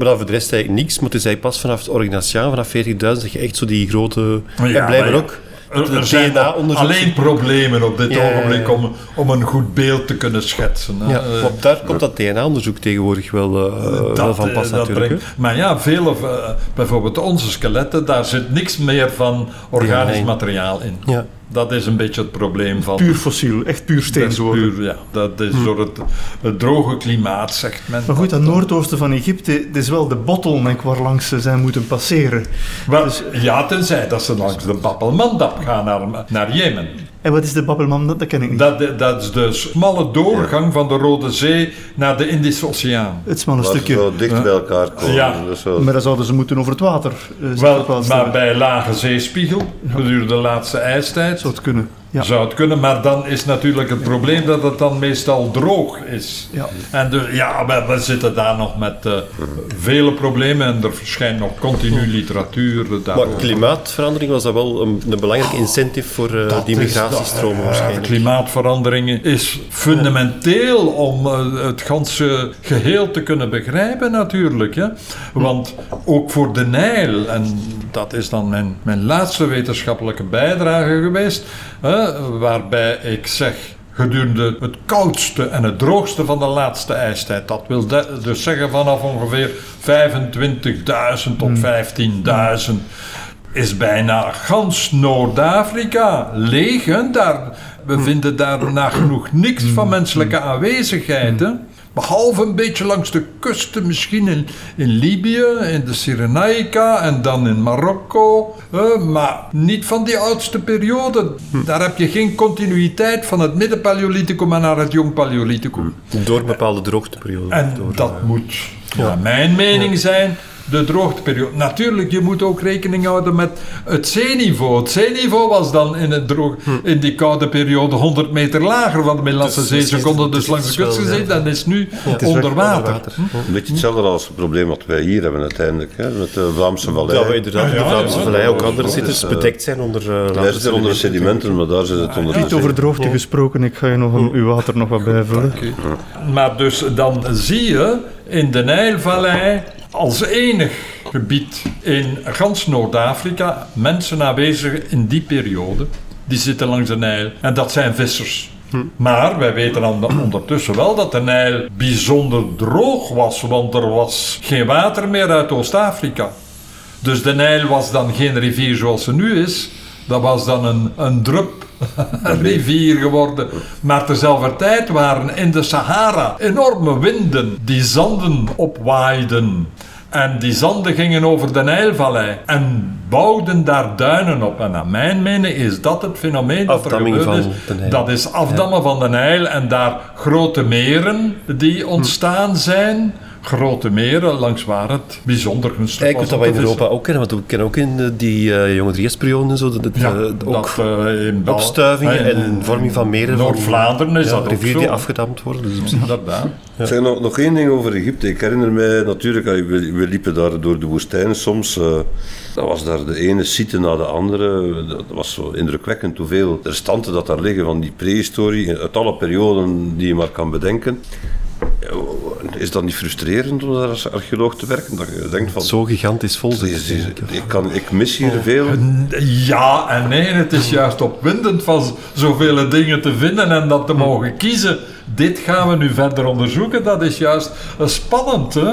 Maar dan voor de rest eigenlijk niks. Maar het is eigenlijk pas vanaf het Orignatiaan, vanaf 40.000, dat je echt zo die grote... Ja, en blijven ook Er, er zijn alleen problemen op dit Ja, ogenblik om, om een goed beeld te kunnen schetsen. Ja, daar komt dat DNA-onderzoek tegenwoordig wel, eh, wel van eh, pas natuurlijk. brengt- maar ja, vele, eh, bijvoorbeeld onze skeletten, daar zit niks meer van organisch DNA. materiaal in. Ja. Dat is een beetje het probleem van... Puur fossiel, echt puur dat steensoorten. puur, ja, dat is door het, het droge klimaat, zegt men. Maar goed, dat noordoosten van Egypte, dat is wel de bottleneck waar langs ze zijn moeten passeren. Wel, ja, tenzij dat ze langs de Bab gaan naar, naar Jemen. En wat is de Babelman? Dat, dat ken ik niet. Dat, dat is de smalle doorgang van de Rode Zee naar de Indische Oceaan. Het smalle Waar ze stukje. zo dicht bij elkaar komen. Ja. Maar dan zouden ze moeten over het water. eh, Wel, maar bij lage zeespiegel, gedurende de laatste ijstijd, Zou het kunnen. Ja. zou het kunnen. Maar dan is natuurlijk het probleem dat het dan meestal droog is. Ja. En de, ja, we, we zitten daar nog met eh, vele problemen en er verschijnt nog continu literatuur Maar daarover. klimaatverandering was dat wel een, een belangrijke incentive voor eh, Dat die is migratiestromen waarschijnlijk. Klimaatverandering is fundamenteel om eh, het ganse geheel te kunnen begrijpen natuurlijk. Hè? Want ook voor de Nijl, en dat is dan mijn, mijn laatste wetenschappelijke bijdrage geweest, hè, waarbij ik zeg... Gedurende het koudste en het droogste van de laatste ijstijd. Dat wil dus zeggen vanaf ongeveer 25.000 tot 15.000 is bijna gans Noord-Afrika leeg. Hè? Daar, we vinden daar nagenoeg niks van menselijke aanwezigheid. Hè? Behalve een beetje langs de kusten, misschien in, in Libië, in de Cyrenaica en dan in Marokko. maar niet van die oudste periode. Daar heb je geen continuïteit van het midden-Paleolithicum naar het jong-Paleolithicum. Door een bepaalde droogteperiode. En Door, dat eh, moet naar mijn mening zijn de droogteperiode. Natuurlijk, je moet ook rekening houden met het zeeniveau. Het zeeniveau was dan in, het droog, in die koude periode 100 meter lager van de Middellandse Dus- Zee. dus Ze konden dus dus langs de kust gezeten ja. en is nu onder water. Een beetje hetzelfde als het probleem wat wij hier hebben uiteindelijk. Hè, met de Vlaamse Vallei. Dat we inderdaad in de Ja, Vlaamse ja, Vallei ja, ook ja, andere dat zitten, is, eh, bedekt zijn onder uh, Wij zitten onder de sedimenten, maar daar zit het onder de Niet zee. over droogte gesproken, ik ga je nog een, uw water nog wat bijvullen. Maar dus dan zie je in de Nijlvallei als enig gebied in gans Noord-Afrika mensen aanwezig in die periode. Die zitten langs de Nijl en dat zijn vissers. Maar wij weten dan ondertussen wel dat de Nijl bijzonder droog was, want er was geen water meer uit Oost-Afrika. Dus de Nijl was dan geen rivier zoals ze nu is. Dat was dan een, een drup een rivier geworden. Maar tezelfde tijd waren in de Sahara enorme winden die zanden opwaaiden. En die zanden gingen over de Nijlvallei en bouwden daar duinen op. En naar mijn mening is dat het fenomeen dat er gebeurd is. Dat is afdammen van de Nijl en daar grote meren die ontstaan zijn. Grote meren langs waar het bijzonder gunstig Eigenlijk was we te in. Europa ook kennen, want we kennen ook in eh, die eh, jonge driesperiode en zo, dat Ja, eh, ook dat, eh, in opstuivingen in- en vorming van meren. Noord-Vlaanderen is ja, dat zo. die afgedamd worden. Dus Inderdaad. Ik zeg nog, nog één ding over Egypte. Ik herinner mij natuurlijk, we, we liepen daar door de woestijn soms. eh, dat was daar de ene site na de andere. Dat was zo indrukwekkend hoeveel restanten dat daar liggen van die prehistorie. Uit alle perioden die je maar kan bedenken. Is dat niet frustrerend om daar als archeoloog te werken? Dat je denkt van... zo gigantisch vol zit. ik, kan, ik mis hier veel. Ja en nee, het is juist opwindend van zoveel dingen te vinden en dat te mogen kiezen. Dit gaan we nu verder onderzoeken, dat is juist eh, spannend. Hè?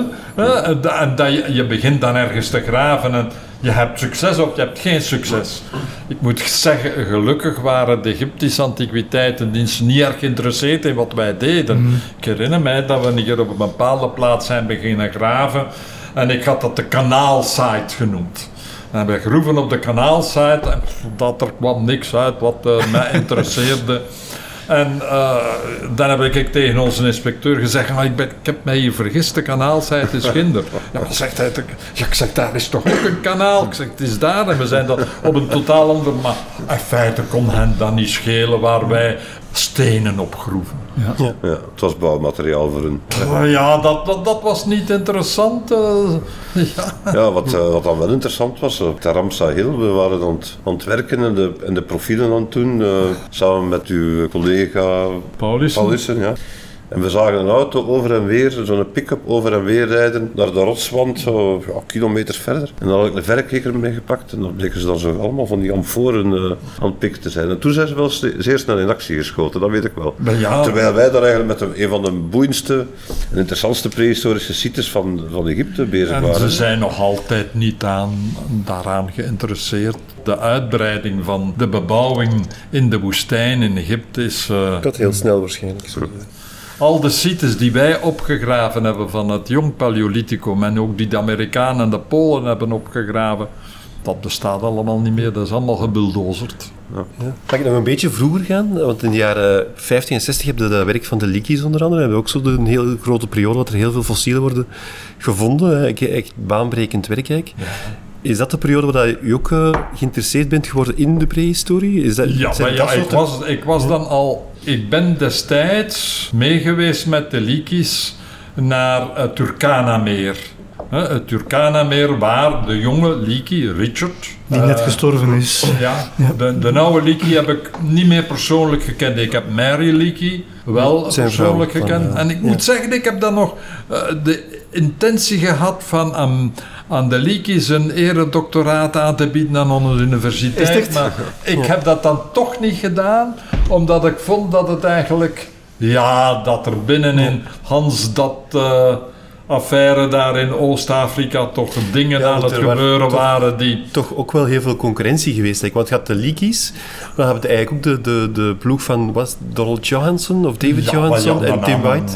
En da- en dat je, je begint dan ergens te graven en je hebt succes of je hebt geen succes. Ik moet zeggen, gelukkig waren de Egyptische antiquiteiten niet erg geïnteresseerd in wat wij deden. Ik herinner mij dat we hier op een bepaalde plaats zijn beginnen graven en ik had dat de kanaalsite genoemd. En we groeven op de kanaalsite en dat er kwam niks uit wat eh, mij interesseerde. En eh, dan heb ik tegen onze inspecteur gezegd, "Ah, ik, ben, ik heb mij hier vergist, de kanaalsite is Ginder. Ja, maar zegt hij, ik zeg, daar is toch ook een kanaal? Ik zeg, het is daar en we zijn dat op een totaal ander... Maar in feite kon hen dat niet schelen waar wij stenen opgroeven. Ja, het was bouwmateriaal voor hun. Oh ja, dat, dat, dat was niet interessant. eh. ja. Ja, wat, eh, wat dan wel interessant was, op de Ramsa Hill, we waren aan het, aan het werken en de, en de profielen aan het doen, eh, samen met uw collega Paulus? Paulussen, ja. En we zagen een auto over en weer, zo'n pick-up over en weer rijden naar de rotswand, zo ja, kilometers verder. En dan had ik een verrekijker meegepakt en dan bleken ze dan zo allemaal van die amforen uh, aan het pikken te zijn. En toen zijn ze wel zeer snel in actie geschoten, dat weet ik wel. Ja, Terwijl wij daar eigenlijk met een, een van de boeiendste en interessantste prehistorische sites van, van Egypte bezig en waren. ze zijn nog altijd niet aan, daaraan geïnteresseerd. De uitbreiding van de bebouwing in de woestijn in Egypte is... Uh, dat heel snel waarschijnlijk. Al de sites die wij opgegraven hebben van het jong Paleolithicum en ook die de Amerikanen en de Polen hebben opgegraven, dat bestaat allemaal niet meer. Dat is allemaal gebuldozerd. Ja. Mag ik nog een beetje vroeger gaan? Want in de jaren 50 en 60 heb je dat werk van de Leakeys onder andere. We hebben ook zo een heel grote periode dat er heel veel fossielen worden gevonden. Echt baanbrekend werk eigenlijk. Ja. Is dat de periode waar u ook uh, geïnteresseerd bent geworden in de prehistorie? Is dat, ja, maar ja, ik, was, ik was dan al... Ik ben destijds meegeweest met de Likis naar het Turkana-meer. Het Turkana-meer waar de jonge Liki, Richard... Die net gestorven is. Ja, ja. De, de oude Liki heb ik niet meer persoonlijk gekend. Ik heb Mary Liki wel Zijn persoonlijk gekend. van, en ik moet zeggen, ik heb dan nog uh, de intentie gehad van um, aan de Likis een eredoctoraat aan te bieden aan onze universiteit. Maar ik heb dat dan toch niet gedaan, omdat ik vond dat het eigenlijk... Ja, dat er binnenin Hans dat... Uh, affaire daar in Oost-Afrika toch dingen Ja, aan het gebeuren toch- waren die... toch ook wel heel veel concurrentie geweest. hè. Want je had de je had eigenlijk ook de, de, de ploeg van was Donald Johansson of David Ja, Johansson ja, en Tim White.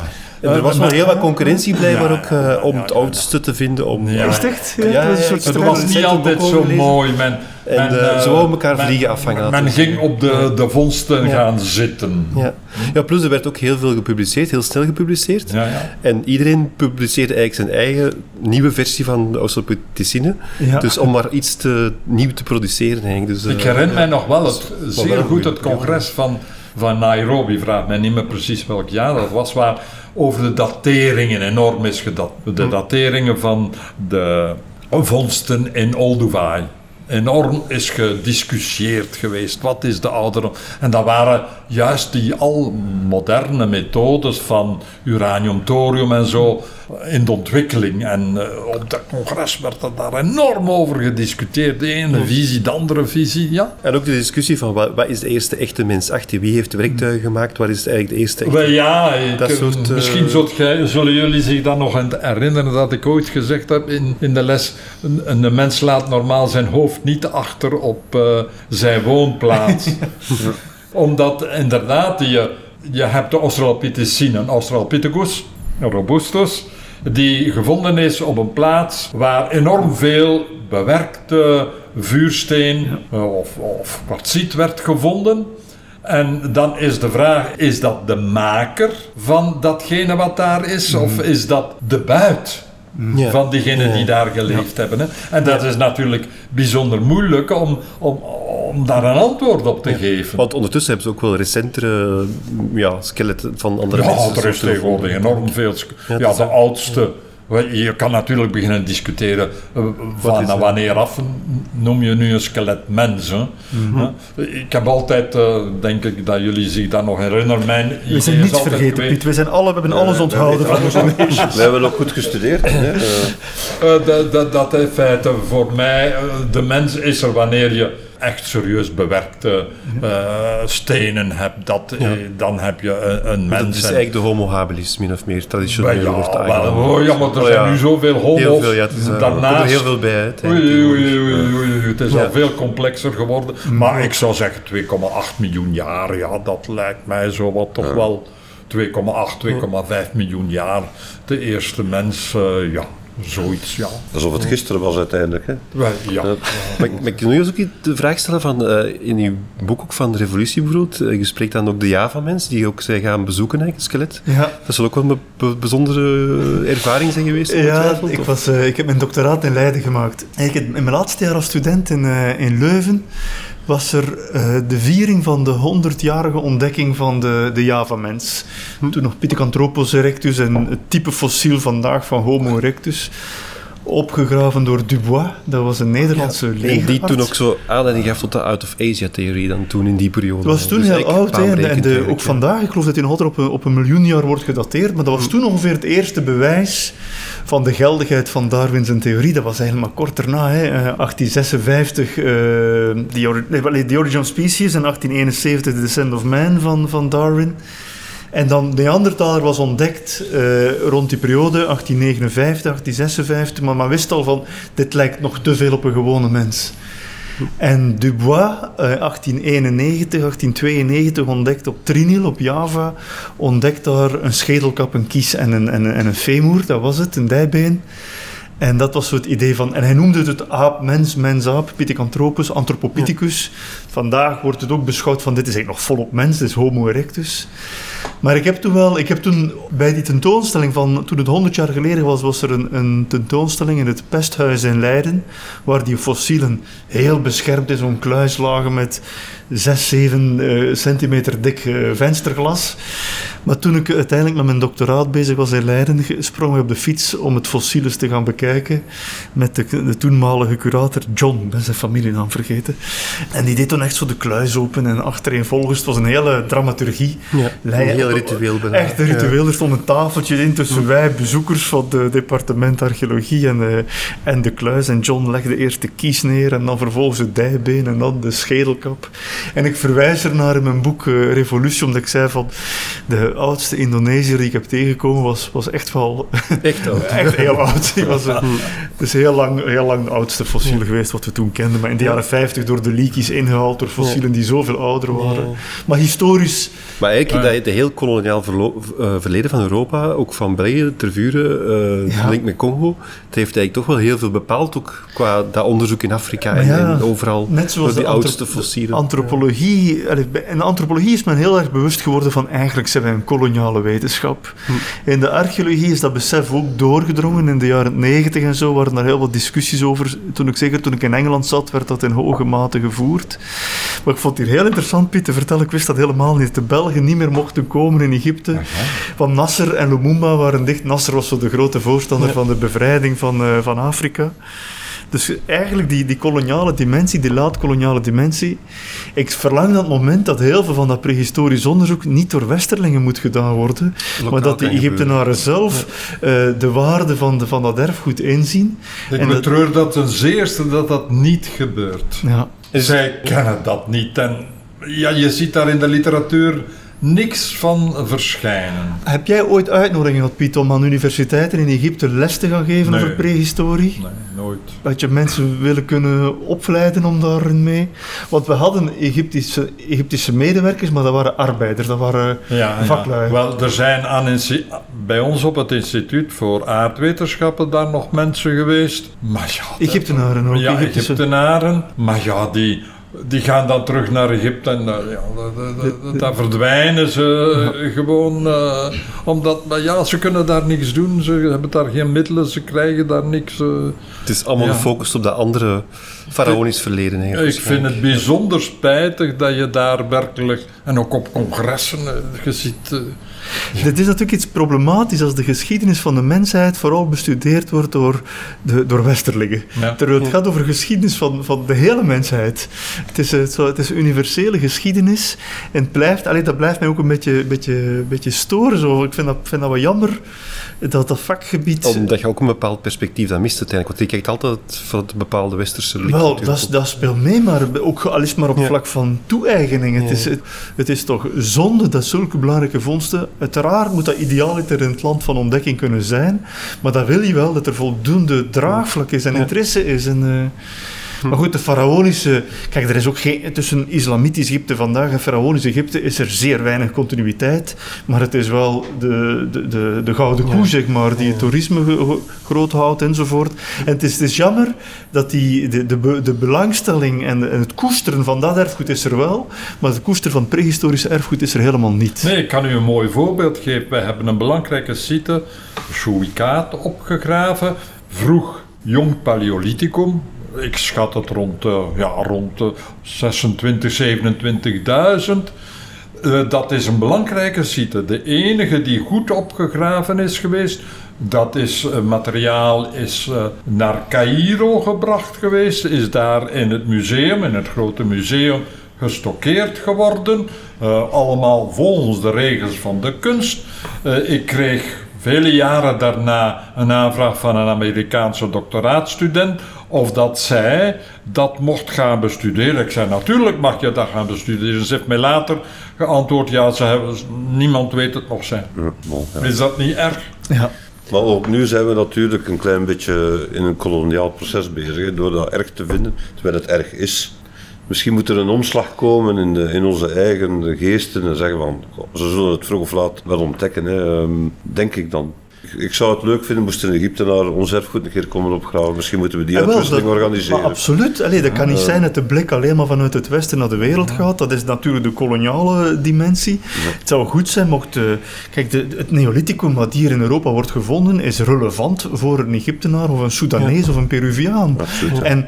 En er was wel heel wat concurrentie blijkbaar Ja, ook eh, om ja, het ja, oudste te vinden. Om, Ja. Is het echt? Ja, Het was niet altijd zo mooi. Men, En men, eh, eh, ze wouden elkaar men- vliegen afvangen. Men ging op de, de vondsten gaan zitten. Ja. ja, plus er werd ook heel veel gepubliceerd, heel snel gepubliceerd. Ja, ja. En iedereen publiceerde eigenlijk zijn eigen nieuwe versie van de Australopithecine. Ja. Dus om maar iets te, nieuw te produceren eigenlijk. Dus, Ik eh, herinner ja. mij nog wel het, zeer goed het congres van, van Nairobi, vraagt mij niet meer precies welk jaar dat was, waar over de dateringen enorm is gedat. De dateringen van de vondsten in Olduvai. Enorm is gediscussieerd geweest. Wat is de ouderdom? En dat waren juist die al moderne methodes van uranium, thorium en zo in de ontwikkeling. En eh, op dat congres werd er daar enorm over gediscuteerd. De ene visie, de andere visie. Ja, En ook de discussie van wat, wat is de eerste echte mens achter? Wie heeft de werktuigen gemaakt? Wat is eigenlijk de eerste echte... Ja, Dat eh, soort, eh, misschien zullen jullie zich dan nog herinneren dat ik ooit gezegd heb in, in de les: een, een mens laat normaal zijn hoofd niet achter op eh, zijn woonplaats. Omdat inderdaad, je, je hebt de Australopithecine, een Australopithecus, een robustus, die gevonden is op een plaats waar enorm veel bewerkte vuursteen eh, of, of kwartsiet werd gevonden. En dan is de vraag, is dat de maker van datgene wat daar is? Of is dat de buit Ja. van diegenen die daar geleefd hebben? Hè? En dat is natuurlijk bijzonder moeilijk om, om, om daar een antwoord op te geven. Want ondertussen hebben ze ook wel recentere ja, skeletten van andere Ja, mensen. er is soorten tegenwoordig enorm veel. Ja, Ja, de oudste. Je kan natuurlijk beginnen discussiëren eh, van is het? wanneer af noem je nu een skelet mens. Hè? Mhm. Ik heb altijd, eh, denk ik, dat jullie zich dat nog herinneren. Mijn We zijn niets vergeten, geweest- Piet. We, zijn alle, we hebben alles onthouden van onze meisjes. We hebben ook goed gestudeerd. Hè? Eh, dat, dat, dat in feite voor mij, de mens is er wanneer je echt serieus bewerkte eh, stenen hebt. Dat, eh, dan heb je een, een Dat mens. is En- eigenlijk de homo habilis, min of meer. Traditioneel wordt ja, aangenomen. wel, oh ja, maar er Oh zijn ja. nu zoveel homo's. Heel veel, ja. Het is, eh, er Daarnaast, heel veel bij uit. oei, eigenlijk, oei, tegenwoordig. oei, oei, oei, het is Ja. al veel complexer geworden. Maar ik zou zeggen 2,8 miljoen jaar, ja, dat lijkt mij zo wat toch wel 2,8, 2,5 miljoen jaar. De eerste mens, eh, ja, zoiets, ja. alsof het gisteren was uiteindelijk. Hè? Wel, ja. Maar, maar ik wil nu eens ook de vraag stellen van, eh, in uw boek ook van de revolutie bijvoorbeeld, eh, je spreekt dan ook de Java-mens, die ook zij gaan bezoeken, eigenlijk, het skelet. Ja. Dat zal ook wel een be- bijzondere ervaring zijn geweest, Ja, ik, was, eh, ik heb mijn doctoraat in Leiden gemaakt. Eigenlijk in mijn laatste jaar als student in, eh, in Leuven was er eh, de viering van de 100-jarige ontdekking van de, de Java-mens. Toen nog Pithecanthropus erectus en het type fossiel vandaag van Homo erectus. Opgegraven door Dubois. Dat was een Nederlandse En die toen ook zo aanleiding gaf tot de out-of-Asia-theorie dan toen in die periode. Het was toen Dus heel eigenlijk oud. hè, en- de, ook ja. vandaag, ik geloof dat hij nog altijd op een, op een miljoen jaar wordt gedateerd. Maar dat was toen ongeveer het eerste bewijs van de geldigheid van Darwin zijn theorie. Dat was eigenlijk maar kort daarna, hè, eh, 1856, eh, the, Ori- nee, wel, The Origin of Species en 1871 The Descent of Man van, van Darwin. En dan Neandertaler was ontdekt eh, rond die periode, 1859, 1856. Maar men wist al van, dit lijkt nog te veel op een gewone mens. En Dubois, eh, 1891, 1892, ontdekt op Trinil, op Java, ontdekt daar een schedelkap, een kies en een, en, een- en een femur, dat was het, een dijbeen. En dat was zo het idee van... En hij noemde het aap, mens, mens-aap, Pithecanthropus, Anthropopithecus. Vandaag wordt het ook beschouwd van dit is eigenlijk nog volop mens, dit is Homo erectus. Maar ik heb toen wel... Ik heb toen bij die tentoonstelling van... Toen het 100 jaar geleden was, was er een, een tentoonstelling in het Pesthuis in Leiden, waar die fossielen heel beschermd in zo'n kluis lagen met 6, 7 eh, centimeter dik eh, vensterglas. Maar toen ik uiteindelijk met mijn doctoraat bezig was in Leiden, sprong ik op de fiets om het fossiel eens te gaan bekijken met de, de toenmalige curator John, ben zijn familienaam vergeten. En die deed toen echt zo de kluis open en achtereenvolgens. Het was een hele dramaturgie. Ja, een heel ritueel bijna. Echt een ritueel. Er stond een tafeltje in tussen wij, bezoekers van het departement archeologie en, eh, en de kluis. En John legde eerst de kies neer en dan vervolgens het dijbeen en dan de schedelkap. En ik verwijs er naar in mijn boek eh, Revolutie, omdat ik zei van de oudste Indonesiër die ik heb tegengekomen was, was echt wel Echt oud. echt heel oud. Die was, eh, het is heel lang, heel lang de oudste fossiel geweest wat we toen kenden. Maar in de jaren 50 door de leakies ingehaald door fossielen die zoveel ouder waren. Maar historisch Maar eigenlijk dat de heel koloniaal verlo- eh, verleden van Europa, ook van België, Tervuren, eh Ja. de link met Congo, het heeft eigenlijk toch wel heel veel bepaald, ook qua dat onderzoek in Afrika en, en overal, Net zoals door die de oudste fossielen. Antropologie. In de antropologie is men heel erg bewust geworden van eigenlijk zijn wij een koloniale wetenschap. Hm. In de archeologie is dat besef ook doorgedrongen. In de jaren 90 en zo waren er heel wat discussies over. Toen ik, zeker toen ik in Engeland zat, werd dat in hoge mate gevoerd. Maar ik vond het hier heel interessant, Piet, te vertellen. Ik wist dat helemaal niet. De Belgen niet meer mochten komen in Egypte. Van Nasser en Lumumba waren dicht. Nasser was zo de grote voorstander van de bevrijding van, eh, van Afrika. Dus eigenlijk die, die koloniale dimensie, die laat-koloniale dimensie. Ik verlang dat moment dat heel veel van dat prehistorisch onderzoek niet door Westerlingen moet gedaan worden, maar dat kan Egyptenaren zelf eh, de waarde van, de, van dat erfgoed inzien. Ik En dat- betreur dat ten zeerste dat dat niet gebeurt. Ja. Zij kennen dat niet. En ja, je ziet daar in de literatuur niks van verschijnen. Heb jij ooit uitnodiging gehad, Piet, om aan universiteiten in Egypte les te gaan geven Nee. over prehistorie? Nee, nooit. Dat je mensen willen kunnen opleiden om daarin mee? Want we hadden Egyptische, Egyptische medewerkers, maar dat waren arbeiders, dat waren Ja, vaklui. ja. Wel, er zijn aan bij ons op het instituut voor aardwetenschappen daar nog mensen geweest. Maar ja, Egyptenaren ook. Ja, Egyptische- Egyptenaren. Maar ja, die, die gaan dan terug naar Egypte en uh, ja, da- da- da- daar verdwijnen ze uh, gewoon. uh, omdat, maar ja, ze kunnen daar niks doen. Ze hebben daar geen middelen, ze krijgen daar niks. uh. Het is allemaal Ja. gefocust op dat andere faraonisch verleden. eigenlijk, Ik vind het bijzonder spijtig dat je daar werkelijk, en ook op congressen, je ziet. Dit is natuurlijk iets problematisch als de geschiedenis van de mensheid vooral bestudeerd wordt door, de, door Westerlingen. Ja. Terwijl het gaat over geschiedenis van, van de hele mensheid. Het is, het, zo, het is universele geschiedenis. En het blijft, allee, dat blijft mij ook een beetje, beetje, beetje storen. Zo. Ik vind dat, vind dat wel jammer dat dat vakgebied... Omdat je ook een bepaald perspectief dan mist uiteindelijk. Want je kijkt altijd van het bepaalde westerse licht. Wel, dat, dat speelt mee, maar ook al is maar op Ja. vlak van toe-eigening. Het, Ja. is, het, het is toch zonde dat zulke belangrijke vondsten... Uiteraard moet dat idealiter in het land van ontdekking kunnen zijn, maar dan wil je wel dat er voldoende draagvlak is en interesse is. En, eh, Maar goed, de faraonische... Kijk, er is ook geen... Tussen islamitisch Egypte vandaag en faraonisch Egypte is er zeer weinig continuïteit. Maar het is wel de, de, de, de gouden koe, zeg maar, die het toerisme groot houdt enzovoort. En het is, het is jammer dat die, de, de, de belangstelling en, en het koesteren van dat erfgoed is er wel, maar het koesteren van het prehistorische erfgoed is er helemaal niet. Nee, ik kan u een mooi voorbeeld geven. Wij hebben een belangrijke site, Shuikaat, opgegraven. Vroeg jong Paleolithicum. Ik schat het rond, eh, ja, rond de 26, 27.000. Eh, dat is een belangrijke site. De enige die goed opgegraven is geweest Dat is, uh, materiaal is uh, naar Cairo gebracht geweest, is daar in het museum, in het grote museum, gestockeerd geworden. Uh, allemaal volgens de regels van de kunst. ik kreeg vele jaren daarna een aanvraag van een Amerikaanse doctoraatstudent of dat zij dat mocht gaan bestuderen. Ik zei, natuurlijk mag je dat gaan bestuderen. Ze heeft mij later geantwoord, ja, ze hebben, niemand weet het nog zijn. Ja, bon, ja. Is dat niet erg? Ja. Maar ook nu zijn we natuurlijk een klein beetje in een koloniaal proces bezig, door dat erg te vinden, terwijl het erg is. Misschien moet er een omslag komen in, de, in onze eigen geesten en zeggen van, ze zullen het vroeg of laat wel ontdekken, hè, um, denk ik dan. Ik zou het leuk vinden moest een Egyptenaar ons erfgoed een keer komen opgraven. Misschien moeten we die Ah, wel, uitwisseling dat- organiseren. maar absoluut. Allee, dat kan niet zijn dat de blik alleen maar vanuit het Westen naar de wereld gaat. Dat is natuurlijk de koloniale dimensie. Het zou goed zijn mocht... eh, kijk, de, het Neolithicum wat hier in Europa wordt gevonden, is relevant voor een Egyptenaar of een Soedanees of een Peruviaan. Absoluut. En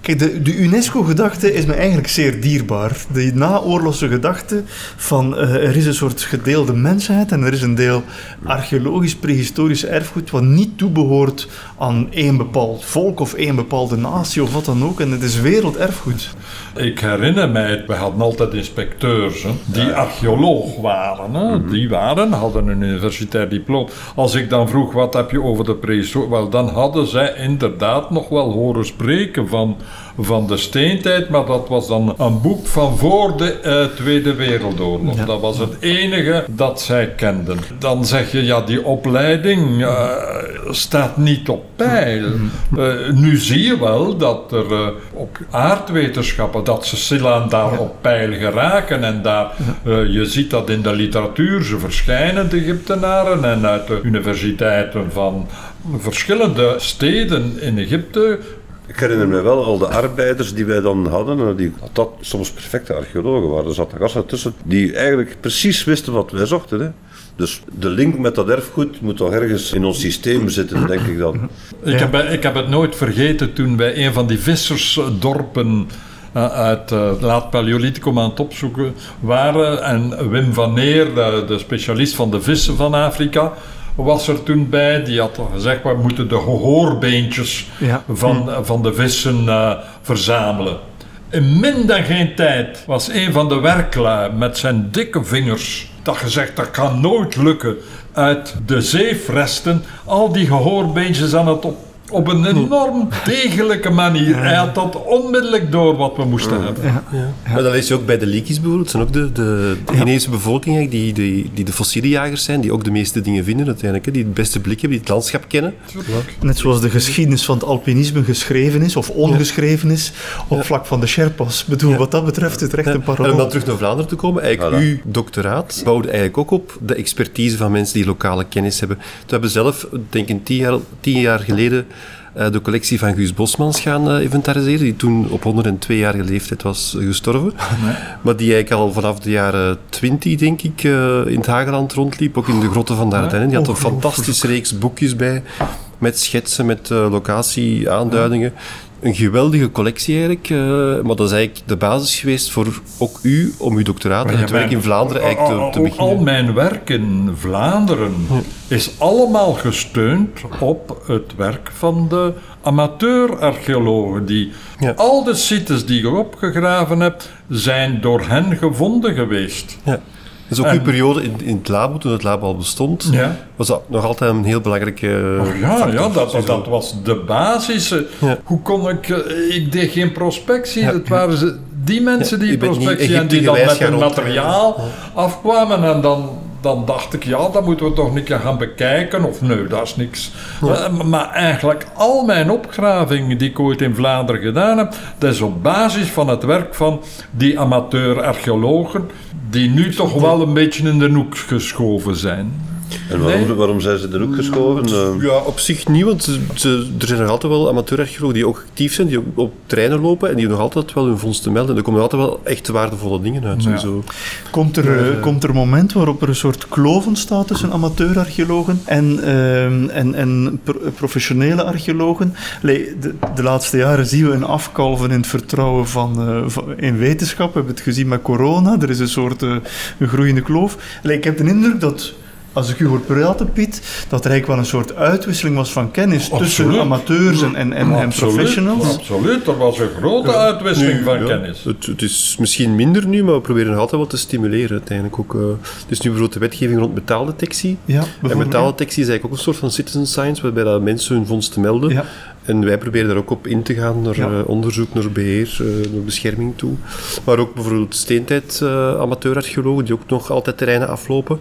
kijk, de, de UNESCO-gedachte is me eigenlijk zeer dierbaar. De naoorlogse gedachte van eh, er is een soort gedeelde mensheid en er is een deel archeologisch prehistorisch erfgoed wat niet toebehoort aan één bepaald volk of één bepaalde natie of wat dan ook. En het is werelderfgoed. Ik herinner mij, we hadden altijd inspecteurs hè, die archeoloog waren. Hè. Die waren, hadden een universitair diploma. Als ik dan vroeg, wat heb je over de prehistorie? Wel, dan hadden zij inderdaad nog wel horen spreken van, van de steentijd. Maar dat was dan een boek van voor de eh, Tweede Wereldoorlog. Ja. Dat was het enige dat zij kenden. Dan zeg je, ja, die opleiding eh, staat niet op peil. Eh, nu zie je wel dat er op aardwetenschappen, dat ze stilaan daar op peil geraken. En daar, je ziet dat in de literatuur, ze verschijnen, de Egyptenaren, en uit de universiteiten van verschillende steden in Egypte Ik herinner me wel al de arbeiders die wij dan hadden, eh, die dat soms perfecte archeologen waren. Er zat tussen die eigenlijk precies wisten wat wij zochten. Hè. Dus de link met dat erfgoed moet toch ergens in ons systeem zitten, denk ik dan. Ik, heb, ik heb het nooit vergeten toen wij een van die vissersdorpen eh, uit uh, laat Paleolithicum aan het opzoeken waren. En Wim van Neer, de specialist van de vissen van Afrika, was er toen bij. Die had al gezegd, we moeten de gehoorbeentjes Ja. van, van de vissen eh, verzamelen. In min dan geen tijd was een van de werklui met zijn dikke vingers dat gezegd dat kan nooit lukken uit de zeefresten al die gehoorbeentjes aan het op, op een enorm degelijke manier. Hij had dat onmiddellijk door wat we moesten hebben. Maar dat lees je ook bij de Leakies bijvoorbeeld. Het zijn ook de, de, bevolking eigenlijk, die, die, die de fossielenjagers zijn, die ook de meeste dingen vinden uiteindelijk. Die het beste blik hebben, die het landschap kennen. Net zoals de geschiedenis van het alpinisme geschreven is of ongeschreven is op vlak van de Sherpas. Ik bedoel, wat dat betreft is het echt een En om parallel. dan terug naar Vlaanderen te komen, eigenlijk Voilà. uw doctoraat bouwde eigenlijk ook op de expertise van mensen die lokale kennis hebben. We hebben zelf, denk ik, tien jaar, tien jaar geleden de collectie van Guus Bosmans gaan eh, inventariseren, die toen op 102-jarige leeftijd was gestorven. Maar die eigenlijk al vanaf de jaren 20, denk ik, eh, in het Hageland rondliep, ook in de grotten van de Ardennen. Die had een fantastische reeks boekjes bij, met schetsen, met eh, locatie-aanduidingen. Een geweldige collectie eigenlijk, eh, maar dat is eigenlijk de basis geweest voor ook u om uw doctoraat en het werk in Vlaanderen eigenlijk te, te beginnen. Al mijn werk in Vlaanderen is allemaal gesteund op het werk van de amateurarcheologen. Die Ja. al de sites die ik opgegraven heb, zijn door hen gevonden geweest. Ja. Dus ook uw periode in, in het labo, toen het labo al bestond, Ja. was dat nog altijd een heel belangrijke Oh ja, factor. ja dat, dat was de basis. Eh, Ja. Hoe kon ik... eh, Ik deed geen prospectie. Ja. Het waren ze, die mensen die prospectie en die dan met hun materiaal afkwamen. En dan, dan dacht ik, ja, dat moeten we toch een keer gaan bekijken. Of nee, dat is niks. Eh, Maar eigenlijk al mijn opgravingen die ik ooit in Vlaanderen gedaan heb, dat is op basis van het werk van die amateur-archeologen, die nu toch wel een beetje in de hoek geschoven zijn. En waarom, Nee. waarom zijn ze de hoek geschoven? Eh, Ja, op zich niet, want ze, ze- er zijn nog altijd wel amateurarcheologen die ook actief zijn, die ook op terreinen lopen en die nog altijd wel hun vondsten melden. Er komen altijd wel echt waardevolle dingen uit, Ja. sowieso. Komt er, eh, komt er een moment waarop er een soort kloof ontstaat tussen amateurarcheologen en, ehm, en, en pro- professionele archeologen? Allee, de, de laatste jaren zien we een afkalven in het vertrouwen van, eh, van- in wetenschap. We hebben het gezien met corona. Er is een soort eh, een groeiende kloof. Allee, ik heb de indruk dat als ik u hoor praten, Piet, dat er eigenlijk wel een soort uitwisseling was van kennis tussen amateurs en, en, en, Absoluut, professionals. Absoluut, er was een grote uitwisseling Nu, van ja, kennis. Het, het is misschien minder nu, maar we proberen nog altijd wat te stimuleren uiteindelijk ook. eh. dus nu bijvoorbeeld de wetgeving rond metaaldetectie. Ja, En metaaldetectie is eigenlijk ook een soort van citizen science, waarbij dat mensen hun vondsten melden. Ja. En wij proberen daar ook op in te gaan, naar Ja. eh, onderzoek, naar beheer, eh, naar bescherming toe. Maar ook bijvoorbeeld steentijd eh amateurarcheologen, die ook nog altijd terreinen aflopen.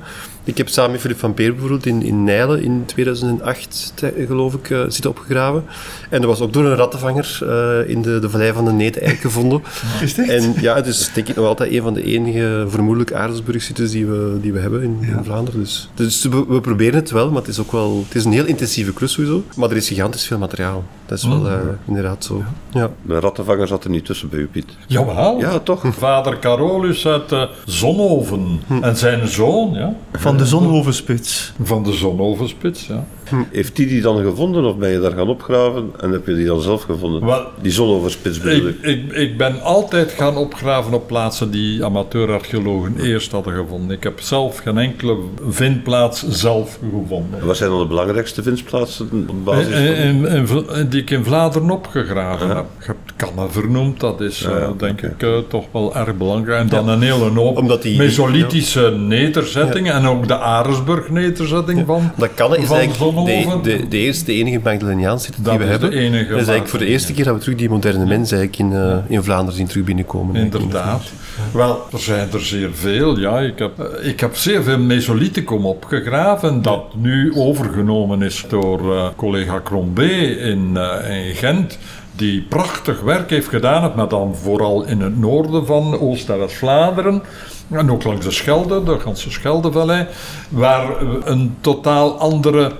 Ik heb samen met Philip van Peer bijvoorbeeld in, in Nijlen in 2008, te- geloof ik, eh, zitten opgegraven. En dat was ook door een rattenvanger eh, in de, de vallei van de Neet eigenlijk gevonden. Is het echt? En ja, het is denk ik nog altijd een van de enige vermoedelijk aardesburgsites die we, die we hebben in, in Vlaanderen. Dus, dus we, we proberen het wel, maar het is ook wel... Het is een heel intensieve klus sowieso, maar er is gigantisch veel materiaal. Dat is wel eh, inderdaad zo. Ja. Mijn rattenvanger zat er niet tussen bij u, Piet. Jawel. Ja, toch? Vader Carolus uit de Zonhoven en zijn zoon, ja, Van de Zonhovenspits. van de Zonhovenspits. Ja. Heeft die die dan gevonden of ben je daar gaan opgraven en heb je die dan zelf gevonden? Wel, Die zonoverspits bedoel Ik, ik. ik, ik ben altijd gaan opgraven op plaatsen die amateurarcheologen eerst hadden gevonden. Ik heb zelf geen enkele vindplaats zelf gevonden. Wat zijn dan de belangrijkste vindplaatsen op basis van... in- in die ik in Vlaanderen opgegraven heb. Vernoemd, dat is Ja, eh, denk ik eh, toch wel erg belangrijk. En dan een hele hoop Omdat die- Mesolithische nederzettingen en ook de Aresburg-nederzetting van. Dat kan is van eigenlijk de, de, de eerste, de enige Magdaleniaanse die Dat we is hebben. dat is eigenlijk voor de eerste keer dat we terug die moderne mens eigenlijk in, eh, in Vlaanderen zien terug binnenkomen. Inderdaad. Wel, er zijn er zeer veel. Ja, ik, heb, ik heb zeer veel Mesolithicum opgegraven, dat nu overgenomen is door collega Crombé in, in Gent. Die prachtig werk heeft gedaan, maar dan vooral in het noorden van Oost- en West-Vlaanderen. En ook langs de Schelde, de ganse Scheldevallei, waar een totaal andere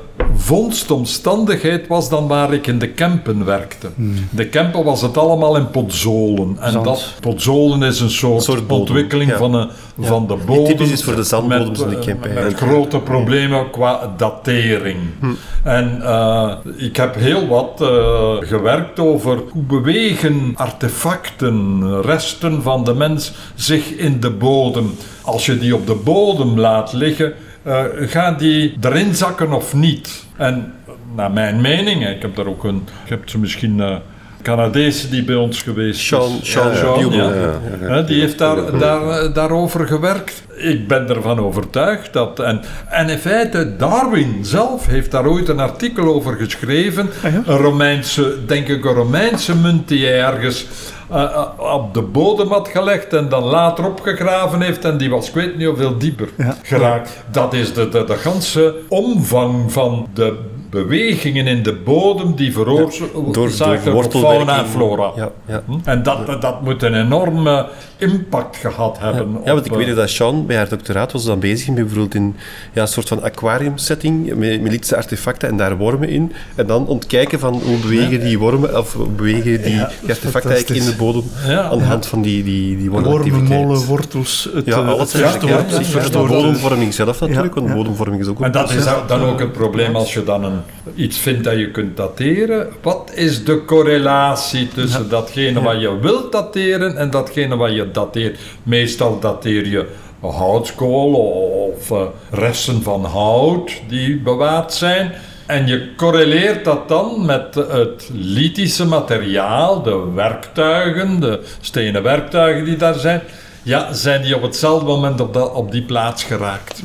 vondstomstandigheid was dan waar ik in de Kempen werkte. De Kempen was het allemaal in potzolen. En Zand. dat potzolen is een soort, ontwikkeling ja. van, een, van de bodem. typisch is voor de zandbodems met, in de eh, Kempen, Met grote problemen qua datering. Hm. En eh, ik heb heel wat eh, gewerkt over hoe bewegen artefacten, resten van de mens zich in de bodem. Als je die op de bodem laat liggen, eh, gaan die erin zakken of niet? En naar mijn mening, ik heb daar ook een, ik heb ze misschien Canadees die bij ons geweest Sean- is. Sean ja. Ja, ja, ja. Hè, die heeft daar, daar, eh, daarover gewerkt. Ik ben ervan overtuigd dat. En, en in feite, Darwin zelf heeft daar ooit een artikel over geschreven. Ah, ja? Een Romeinse, denk ik, een Romeinse munt die hij ergens eh, eh, op de bodem had gelegd en dan later opgegraven heeft. En die was, ik weet niet hoeveel dieper Ja. geraakt. Dat is de, de, de ganse omvang van de bewegingen in de bodem die veroorzaken door fauna en flora. Ja, ja. Hm? En dat, dat, dat moet een enorme impact gehad hebben. Ja, want op, ik weet eh, dat Sean bij haar doctoraat was dan bezig met bijvoorbeeld in ja, een soort van aquariumsetting met, met lietse artefacten en daar wormen in. En dan ontkijken van hoe bewegen die wormen, of hoe bewegen die, die artefacten eigenlijk in de bodem Ja, aan de hand van die, die, die Wormen, wortels. Het, Ja, eh, alles het ja, Ja, verstoort- ja, het ja, voor ja, de ja. bodemvorming zelf natuurlijk, Ja, want ja. bodemvorming is ook En dat is dan ook het probleem als je dan een, iets vindt dat je kunt dateren. Wat is de correlatie tussen datgene wat je wilt dateren en datgene wat je dateert? Meestal dateer je houtskool of eh, resten van hout die bewaard zijn. En je correleert dat dan met het lithische materiaal, de werktuigen, de stenen werktuigen die daar zijn. Ja, zijn die op hetzelfde moment op, dat, op die plaats geraakt?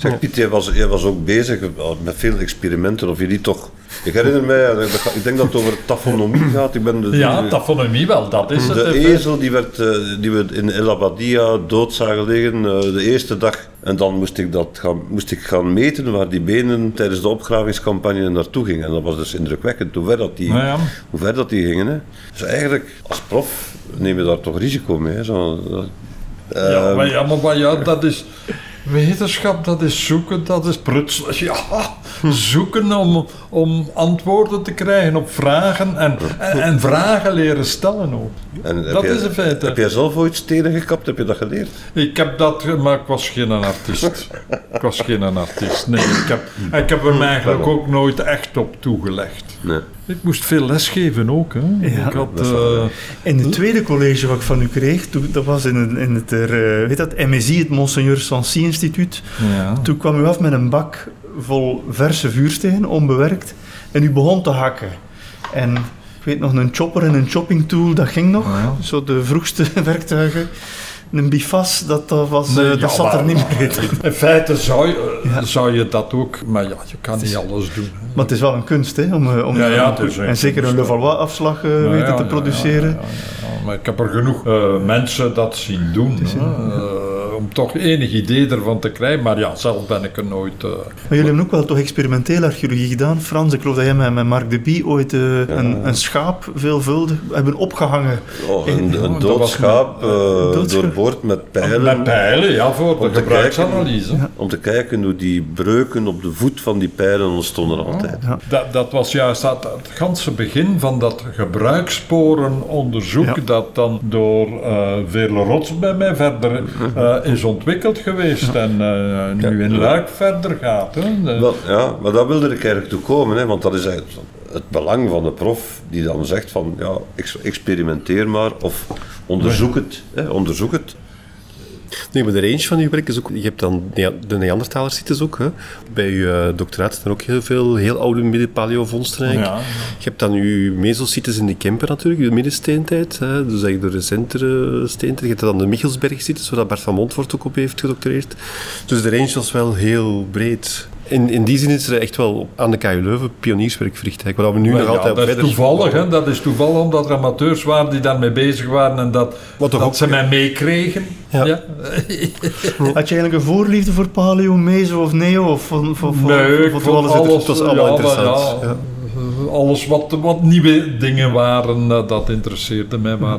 Zeg Piet, jij was, jij was ook bezig met veel experimenten, of je die toch... Ik herinner mij, eh, ik denk dat het over tafonomie gaat. Ik ben de, Ja, de- tafonomie wel, dat is het. de ezel die, werd, eh, die we in El Abadia dood zagen liggen eh, de eerste dag. En dan moest ik, dat gaan, moest ik gaan meten waar die benen tijdens de opgravingscampagne naartoe gingen. En dat was dus indrukwekkend hoe ver dat die, Nou ja. hoe ver dat die gingen. Hè. Dus eigenlijk, als prof, neem je daar toch risico mee. Hè. Zo, dat- Ja, Ehm, maar, ja, maar ja, dat is wetenschap, dat is zoeken, dat is prutselen. Ja, zoeken om, om antwoorden te krijgen op vragen en, en, en vragen leren stellen ook. En heb dat jij- is een feit, hè. Heb jij zelf ooit stenen gekapt? Heb je dat geleerd? Ik heb dat, maar ik was geen artiest. Ik was geen artiest, nee. Ik heb, ik heb er me eigenlijk ook nooit echt op toegelegd. Nee. Ik moest veel lesgeven ook. Hè. Ja, ik had, eh, In het tweede college wat ik van u kreeg, toen, dat was in, het- in het, eh, weet dat, MSI, het Monseigneur Sancy Instituut. ja. Toen kwam u af met een bak vol verse vuursteen, onbewerkt, en u begon te hakken. En weet nog, een chopper en een chopping tool, dat ging nog. Ja. Zo de vroegste werktuigen. Een bifas, dat, dat, was, Nee, eh, dat ja, zat er niet meer in. In feite zou je, Ja. zou je dat ook, maar ja, je kan niet alles doen. hè. Maar het is wel een kunst, hè? Om, eh, om, Ja, het is en zeker een kunst, Le Valois-afslag eh, Ja, weten te produceren. Maar ik heb er genoeg eh, mensen dat zien doen. hè, eh, om toch enig idee ervan te krijgen. Maar ja, zelf ben ik er nooit... eh, Maar jullie hebben ook wel toch experimentele archeologie gedaan, Frans. Ik geloof dat jij met, met Mark de Bie ooit eh, een, een schaap veelvuldig hebben opgehangen. Oh, een, Ja, een dat dood schaap eh, Doodschaap. doorboord met pijlen. met pijlen, ja, voor Om de gebruiksanalyse. Om te kijken hoe die breuken op de voet van die pijlen ontstonden altijd. Dat, dat was juist dat, het ganse begin van dat gebruikssporenonderzoek Ja. dat dan door eh Veerle Rots bij mij verder eh, is ontwikkeld geweest en eh, nu in Luik verder gaat. Hè. Wel, ja, maar daar wilde ik eigenlijk toe komen, hè, want dat is eigenlijk het belang van de prof die dan zegt van ja, ex- experimenteer maar of onderzoek het. Hè, onderzoek het. Nee, maar de range van je werk is ook... Je hebt dan de Neandertalers-sites ook. Hè. Bij je eh, doctoraat staan ook heel veel heel oude midden-paleo-vondsten eigenlijk. Ja. Je hebt dan je mesosites in de Kemper natuurlijk, de middensteentijd. Hè. Dus eigenlijk de recentere steentijd. Je hebt dan de Michelsberg-sites, waar Bart van Montfort ook op heeft gedoctoreerd. Dus de range was wel heel breed. In, in die zin is er echt wel aan de KU Leuven pionierswerk verricht. Waar we nu Maar nog ja, altijd op dat is toevallig, hè? dat is toevallig omdat er amateurs waren die daarmee bezig waren en dat, Wat dat ook- ze mij meekregen. Ja. Ja. Had je eigenlijk een voorliefde voor paleo, meso of neo? Of van, van, van, Nee, ik van vond alles? Het was allemaal ja, interessant, ja, ja. Alles wat, wat nieuwe dingen waren, eh, dat interesseerde mij. Maar,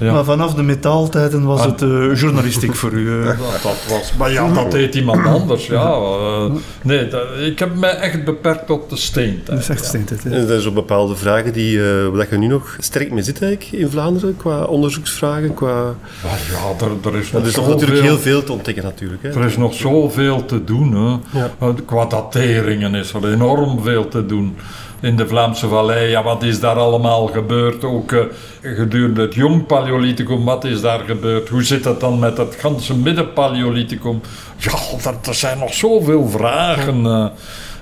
ja. Maar vanaf de metaaltijden was het eh, journalistiek voor u. eh. Dat, dat was, maar ja, dat deed iemand anders. Ja. Eh, nee, dat- ik heb mij echt beperkt tot de Dat steentijd. is echt steentijd, hè. En er zijn bepaalde vragen die, eh, waar je nu nog sterk mee zit eigenlijk in Vlaanderen, qua onderzoeksvragen, qua... Maar ja, er, er is Er nog is nog zoveel- natuurlijk heel veel te ontdekken natuurlijk. Hè. Er is nog zoveel te doen. Hè. Ja. Eh, Qua dateringen is er enorm veel te doen. In de Vlaamse Vallei, ja, wat is daar allemaal gebeurd? Ook eh, gedurende het jong Paleolithicum, wat is daar gebeurd? Hoe zit het dan met het ganse midden-Paleolithicum? Ja, er, er zijn nog zoveel vragen. eh.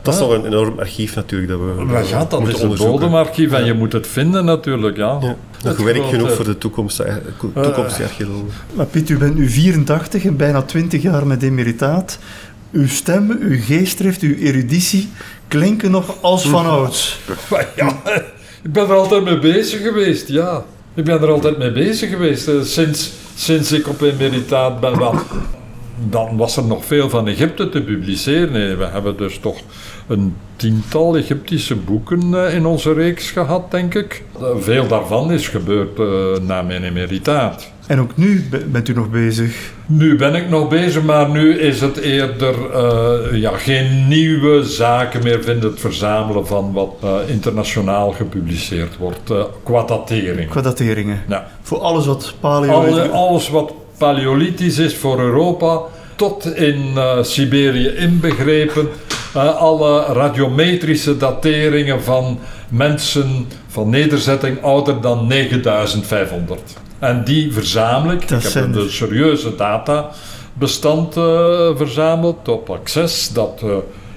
Dat is toch een enorm archief natuurlijk dat we Maar ja, dat moeten is het onderzoeken. bodemarchief en je moet het vinden natuurlijk, ja. Ja. Nog Het werk grote- genoeg voor de toekomst, eh, toekomstige archeologen. Maar Piet, u bent nu 84 en bijna 20 jaar met emeritaat. Uw stem, uw geestdrift, uw eruditie klinken nog als van ouds. Maar ja, ik ben er altijd mee bezig geweest, ja. Ik ben er altijd mee bezig geweest, eh, sinds, sinds ik op emeritaat ben. Wel, dan was er nog veel van Egypte te publiceren. We hebben dus toch een tiental Egyptische boeken eh, in onze reeks gehad, denk ik. Eh, Veel daarvan is gebeurd na mijn emeritaat. En ook nu be- bent u nog bezig. Nu ben ik nog bezig, maar nu is het eerder eh, ja, geen nieuwe zaken meer vinden. Het verzamelen van wat eh, internationaal gepubliceerd wordt eh, qua datering. Qua dateringen. Ja. Voor alles wat paleo... Alle, alles wat paleolithisch is voor Europa, tot in eh, Siberië inbegrepen. alle radiometrische dateringen van mensen van nederzetting ouder dan 9500. En die verzamel ik. Dat ik heb een er- serieuze databestand eh, verzameld op Access, dat eh,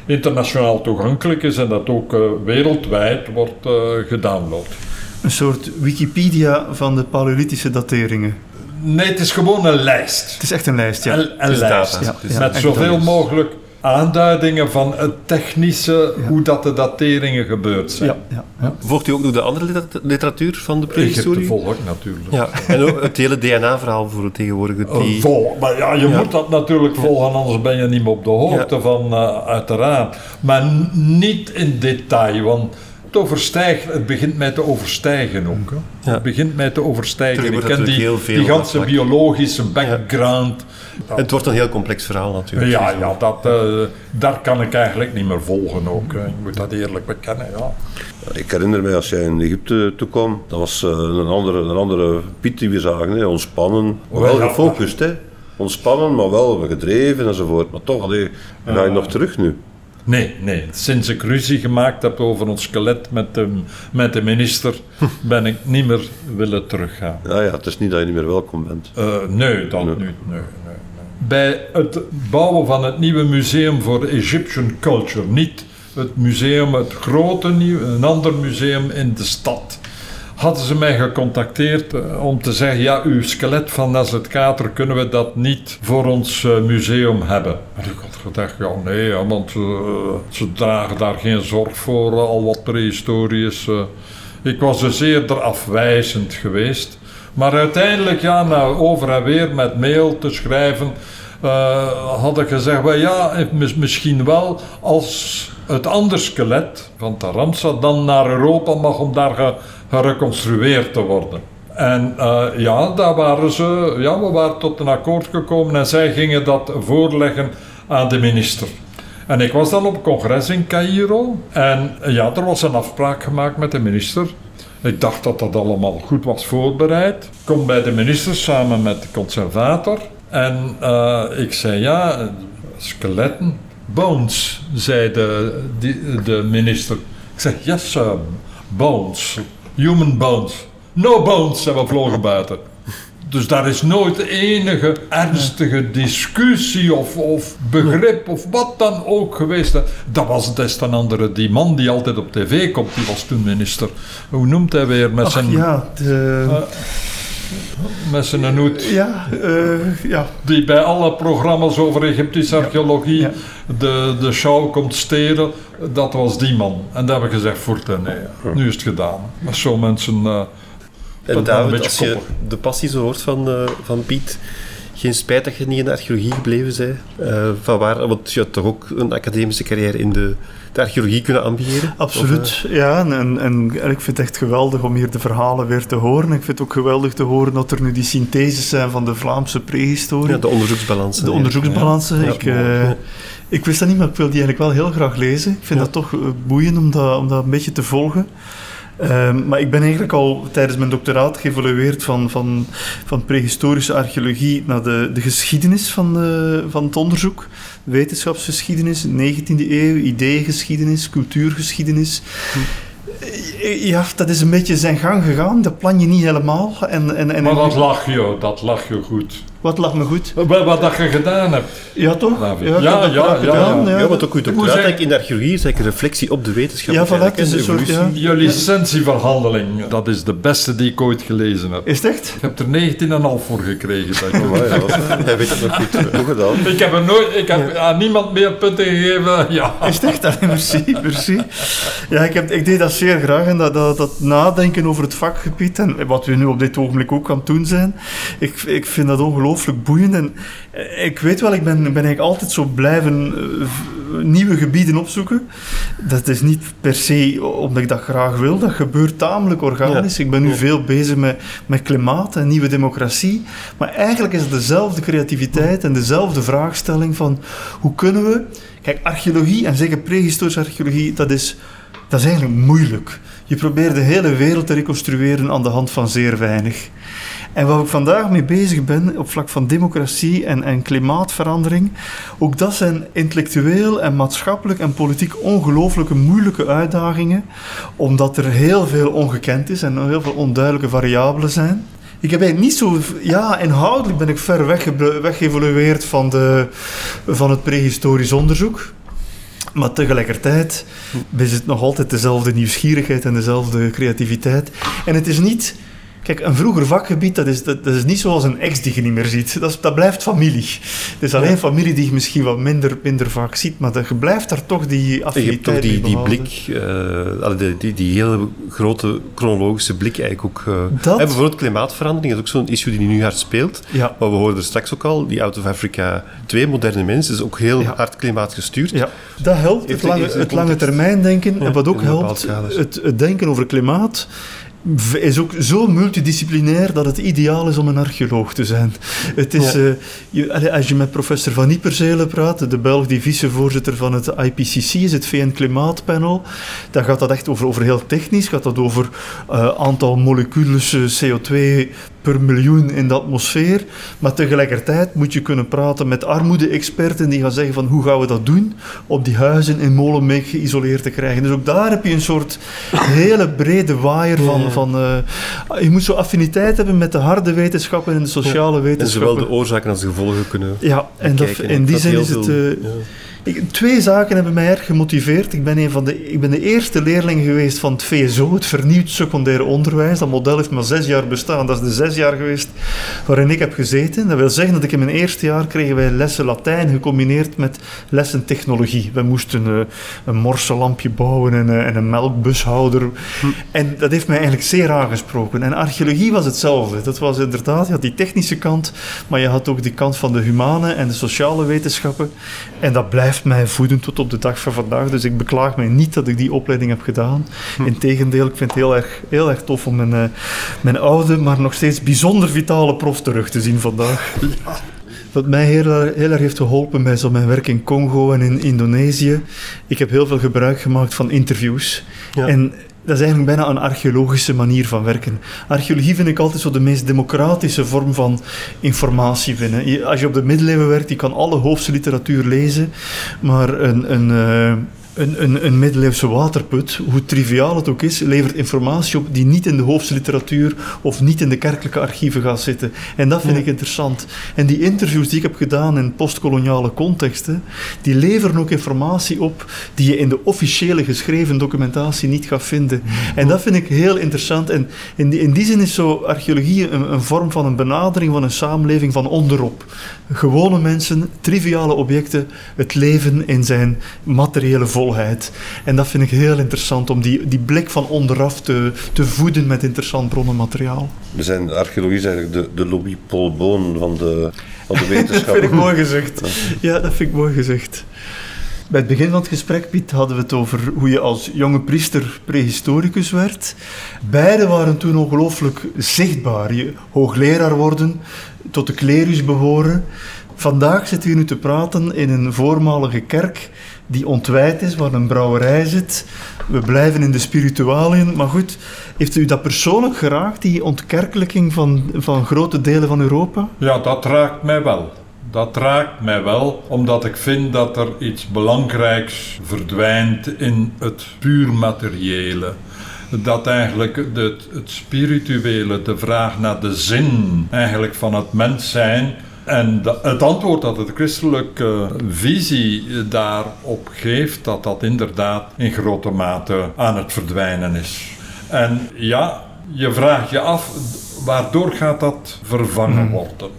internationaal toegankelijk is en dat ook eh, wereldwijd wordt eh, gedownload. Een soort Wikipedia van de paleolithische dateringen. Nee, het is gewoon een lijst. Het is echt een lijst, ja. Een, lijst. Ja, met zoveel mogelijk aanduidingen van het technische, hoe dat de dateringen gebeurd zijn. Ja, ja, ja. Volgt u ook nog de andere liter- literatuur van de prehistorie? volg ik natuurlijk. Ja, en ook het hele DNA-verhaal voor het tegenwoordige. Eh, Die... vol, maar ja, je Ja. moet dat natuurlijk volgen, anders ben je niet meer op de hoogte van, eh, uiteraard. Maar niet in detail, want het overstijgt, het begint mij te overstijgen ook. Hè. Het begint mij te overstijgen. Ik ken die, die ganse biologische background. En het wordt een heel complex verhaal natuurlijk. Ja, ja dat, eh, daar kan ik eigenlijk niet meer volgen ook. hè. Ik moet dat eerlijk bekennen, ja. Ik herinner mij als jij in Egypte toekwam, dat was eh, een, andere, een andere Piet die we zagen. Hè. Ontspannen, maar wel Ja, gefocust. Hè. Ontspannen, maar wel gedreven enzovoort. Maar toch, allee, ga je nog terug nu? Nee, nee. Sinds ik ruzie gemaakt heb over ons skelet met de, met de minister, ben ik niet meer willen teruggaan. Ja, ja, het is niet dat je niet meer welkom bent. Uh, nee, dat Nee. niet. Nee, nee, nee. Bij het bouwen van het nieuwe museum voor Egyptian Culture, niet het museum, het grote nieuw, een ander museum in de stad, hadden ze mij gecontacteerd eh, om te zeggen: ja, uw skelet van Nazareth Kater kunnen we dat niet voor ons eh, museum hebben. En ik had gedacht: ja, nee, want eh, ze dragen daar geen zorg voor, al wat prehistorisch. eh. ik was dus eerder afwijzend geweest. Maar uiteindelijk, ja, na over en weer met mail te schrijven, had ik gezegd, ja, mis- misschien wel als het andere skelet van Taramsa dan naar Europa mag om daar ge- gereconstrueerd te worden. En eh, ja, daar waren ze, ja, we waren tot een akkoord gekomen en zij gingen dat voorleggen aan de minister. En ik was dan op congres in Cairo en eh, ja, er was een afspraak gemaakt met de minister. Ik dacht dat dat allemaal goed was voorbereid. Kom bij de minister samen met de conservator. En eh, ik zei ja, skeletten. Bones, zei de, de minister. Ik zeg yes, sir, bones. Human bones. No bones, zijn we vlogen buiten. Dus daar is nooit enige ernstige discussie of, of begrip of wat dan ook geweest. Dat was des ten andere die man die altijd op tv komt, die was toen minister. Hoe noemt hij weer met Ach zijn, ja, de, Eh, met zijn hoed? ja, eh, ja, Die bij alle programma's over Egyptische archeologie ja. de, de show komt stelen. Dat was die man. En daar hebben we gezegd, voort en nee, nu is het gedaan. Maar zo mensen... eh, En David, als je koppig. de passie zo hoort van, eh, van Piet, geen spijt dat je niet in de archeologie gebleven bent. Eh, van waar, want je had toch ook een academische carrière in de, de archeologie kunnen ambiëren? Absoluut, ja. En, en, en ik vind het echt geweldig om hier de verhalen weer te horen. Ik vind het ook geweldig te horen dat er nu die syntheses zijn van de Vlaamse eh, prehistorie. ja, de onderzoeksbalansen. de onderzoeksbalansen. Ja. ik, eh, ik wist dat niet, maar ik wil die eigenlijk wel heel graag lezen. Ik vind dat toch eh, boeiend om dat, om dat een beetje te volgen. Ehm, maar ik ben eigenlijk al tijdens mijn doctoraat geëvolueerd van, van, van prehistorische archeologie naar de, de geschiedenis van, de, van het onderzoek. Wetenschapsgeschiedenis, 19e eeuw, ideeëngeschiedenis, cultuurgeschiedenis. Eh, Ja, dat is een beetje zijn gang gegaan. Dat plan je niet helemaal. En, en, en, maar dat lag je, dat lag je goed. wat lag me goed? Wat, wat dat je gedaan hebt. Ja, toch? Ja, dat ja, ja, gedaan, ja. Ja, want ook uw zeg- doctoraat eigenlijk in de archeologie is eigenlijk een reflectie op de wetenschap. Ja, eigenlijk, het is een soort, ja. Je licentieverhandeling, dat is de beste die ik ooit gelezen heb. Is het echt? Ik heb er 19,5 voor gekregen. Dat Oh, ja, dat Hij weet het nog goed. Goed gedaan. ik heb er nooit, ik heb aan niemand meer punten gegeven. Ja. Is het echt? Allee, merci, merci. Ja, ik, heb, ik deed dat zeer graag. En dat, dat, dat nadenken over het vakgebied en wat we nu op dit ogenblik ook aan het doen zijn. Ik, ik vind dat ongelooflijk boeiend. En eh, ik weet wel, ik ben, ben eigenlijk altijd zo blijven eh, nieuwe gebieden opzoeken. Dat is niet per se omdat ik dat graag wil. Dat gebeurt tamelijk organisch. Ik ben nu veel bezig met, met klimaat en nieuwe democratie. Maar eigenlijk is het dezelfde creativiteit en dezelfde vraagstelling van hoe kunnen we... Kijk, archeologie, en zeker prehistorische archeologie, dat is, dat is eigenlijk moeilijk. Je probeert de hele wereld te reconstrueren aan de hand van zeer weinig. En waar ik vandaag mee bezig ben, op vlak van democratie en, en klimaatverandering, ook dat zijn intellectueel en maatschappelijk en politiek ongelooflijke moeilijke uitdagingen, omdat er heel veel ongekend is en heel veel onduidelijke variabelen zijn. Ik heb niet zo... Ja, inhoudelijk ben ik ver wegge- weggeëvolueerd van, van het prehistorisch onderzoek. Maar tegelijkertijd is het nog altijd dezelfde nieuwsgierigheid en dezelfde creativiteit. En het is niet... Kijk, een vroeger vakgebied, dat is, dat, dat is niet zoals een ex die je niet meer ziet. Dat, is, dat blijft familie. Het is alleen familie die je misschien wat minder, minder vaak ziet, maar dat, je blijft daar toch die En je affiniteit hebt toch die, blik, eh, die, die, die hele grote chronologische blik eigenlijk ook. eh. Dat- En bijvoorbeeld klimaatverandering is ook zo'n issue die nu hard speelt. Ja. Maar we hoorden er straks ook al, die Out of Africa 2, moderne mens, is ook heel Ja. hard klimaatgestuurd. Ja, dat helpt, het lange, het lange termijn denken. En wat ook helpt, het, denken over klimaat is ook zo multidisciplinair dat het ideaal is om een archeoloog te zijn. Het is, Ja. eh, je, als je met professor Van Nieperzelen praat, de Belg die vicevoorzitter van het IPCC is, het VN Klimaatpanel, dan gaat dat echt over, over heel technisch, gaat dat over eh, aantal moleculen CO2 per miljoen in de atmosfeer. Maar tegelijkertijd moet je kunnen praten met armoede-experten die gaan zeggen van hoe gaan we dat doen om die huizen in Molenbeek geïsoleerd te krijgen. Dus ook daar heb je een soort hele brede waaier van... van uh, je moet zo affiniteit hebben met de harde wetenschappen en de sociale wetenschappen. En zowel de oorzaken als de gevolgen kunnen Ja, en dat, in die zin is het... Uh, twee zaken hebben mij erg gemotiveerd. Ik ben, een van de, ik ben de eerste leerling geweest van het VSO, het vernieuwd secundair onderwijs. Dat model heeft maar zes jaar bestaan. Dat is de zes jaar geweest waarin ik heb gezeten. Dat wil zeggen dat ik in mijn eerste jaar kregen wij lessen Latijn gecombineerd met lessen technologie. We moesten uh, een morsenlampje bouwen en, uh, en een melkbushouder. Hm. En dat heeft mij eigenlijk zeer aangesproken. En archeologie was hetzelfde. Dat was inderdaad, je had die technische kant, maar je had ook die kant van de humane en de sociale wetenschappen. En dat blijft mij voeden tot op de dag van vandaag. Dus ik beklaag mij niet dat ik die opleiding heb gedaan. Hm. Integendeel, ik vind het heel erg, heel erg tof om mijn, uh, mijn oude, maar nog steeds bijzonder vitale prof terug te zien vandaag. Ja. Wat mij heel, heel erg heeft geholpen bij zo mijn werk in Congo en in Indonesië. Ik heb heel veel gebruik gemaakt van interviews. Ja. En dat is eigenlijk bijna een archeologische manier van werken. Archeologie vind ik altijd zo de meest democratische vorm van informatie vinden. Als je op de middeleeuwen werkt, je kan alle hoofdse literatuur lezen, maar een, een, uh, een, een, een middeleeuwse waterput, hoe triviaal het ook is, levert informatie op die niet in de hoofdliteratuur of niet in de kerkelijke archieven gaat zitten. En dat vind ik interessant. En die interviews die ik heb gedaan in postkoloniale contexten, die leveren ook informatie op die je in de officiële geschreven documentatie niet gaat vinden. En dat vind ik heel interessant. En in die, in die zin is zo archeologie een, een vorm van een benadering van een samenleving van onderop. Gewone mensen, triviale objecten, het leven in zijn materiële volk. En dat vind ik heel interessant, om die, die blik van onderaf te, te voeden met interessant bronnenmateriaal. We zijn, archeologie is eigenlijk de, de Louis Paul Boon van de, van de wetenschap. dat vind ik mooi gezegd. Ja, dat vind ik mooi gezegd. Bij het begin van het gesprek, Piet, hadden we het over hoe je als jonge priester prehistoricus werd. Beide waren toen ongelooflijk zichtbaar. Je hoogleraar worden, tot de klerus behoren. Vandaag zitten we nu te praten in een voormalige kerk die ontwijd is, waar een brouwerij zit. We blijven in de spiritualiën. Maar goed, heeft u dat persoonlijk geraakt, die ontkerkelijking van, van grote delen van Europa? Ja, dat raakt mij wel. Dat raakt mij wel, omdat ik vind dat er iets belangrijks verdwijnt in het puur materiële dat eigenlijk het, spirituele, de vraag naar de zin eigenlijk van het mens zijn, en het antwoord dat de christelijke visie daarop geeft, dat dat inderdaad in grote mate aan het verdwijnen is. En ja, je vraagt je af, waardoor gaat dat vervangen hmm. worden?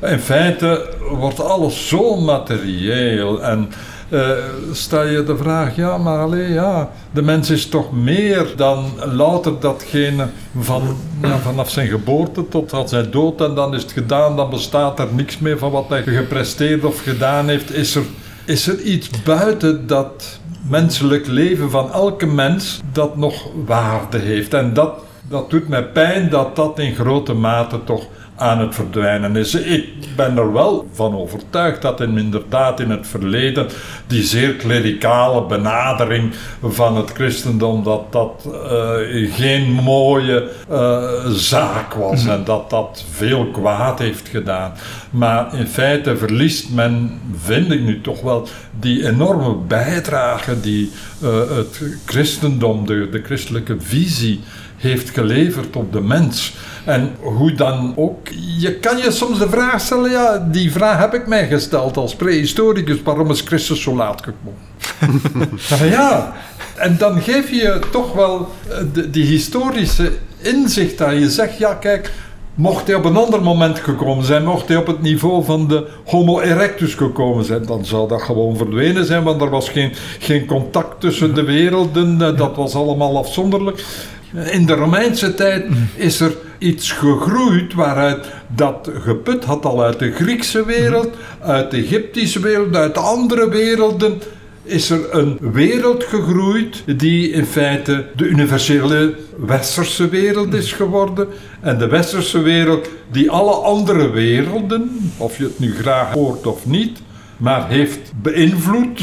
In feite wordt alles zo materieel en uh, stel je de vraag, ja, maar alleen ja, de mens is toch meer dan louter datgene van, ja, vanaf zijn geboorte tot aan zijn dood en dan is het gedaan, dan bestaat er niks meer van wat hij gepresteerd of gedaan heeft. Is er, is er iets buiten dat menselijk leven van elke mens dat nog waarde heeft? En dat, dat doet mij pijn dat dat in grote mate toch aan het verdwijnen is. Ik ben er wel van overtuigd dat in, inderdaad in het verleden die zeer klerikale benadering van het christendom, dat dat uh, geen mooie uh, zaak was en dat dat veel kwaad heeft gedaan. Maar in feite verliest men, vind ik nu toch wel, die enorme bijdrage die uh, het christendom, de christelijke visie, heeft geleverd op de mens. En hoe dan ook, je kan je soms de vraag stellen, ja, die vraag heb ik mij gesteld als prehistoricus, waarom is Christus zo laat gekomen? ja, en dan geef je toch wel eh, de, die historische inzicht dat je zegt, ja kijk, Mocht hij op een ander moment gekomen zijn, mocht hij op het niveau van de Homo erectus gekomen zijn, dan zou dat gewoon verdwenen zijn, want er was geen, geen contact tussen de werelden, eh, dat was allemaal afzonderlijk. In de Romeinse tijd is er iets gegroeid waaruit dat geput had al uit de Griekse wereld, uit de Egyptische wereld, uit andere werelden is er een wereld gegroeid die in feite de universele westerse wereld is geworden. En de westerse wereld die alle andere werelden, of je het nu graag hoort of niet, maar heeft beïnvloed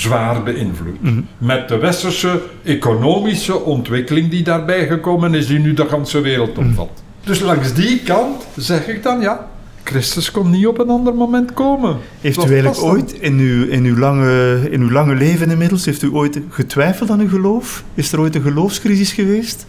zwaar beïnvloed. Mhm. Met de westerse economische ontwikkeling die daarbij gekomen is, die nu de hele wereld omvat. Dus langs die kant zeg ik dan, ja, Christus kon niet op een ander moment komen. Heeft u eigenlijk ooit in uw, in, uw lange, in uw lange leven inmiddels, heeft u ooit getwijfeld aan uw geloof? Is er ooit een geloofscrisis geweest?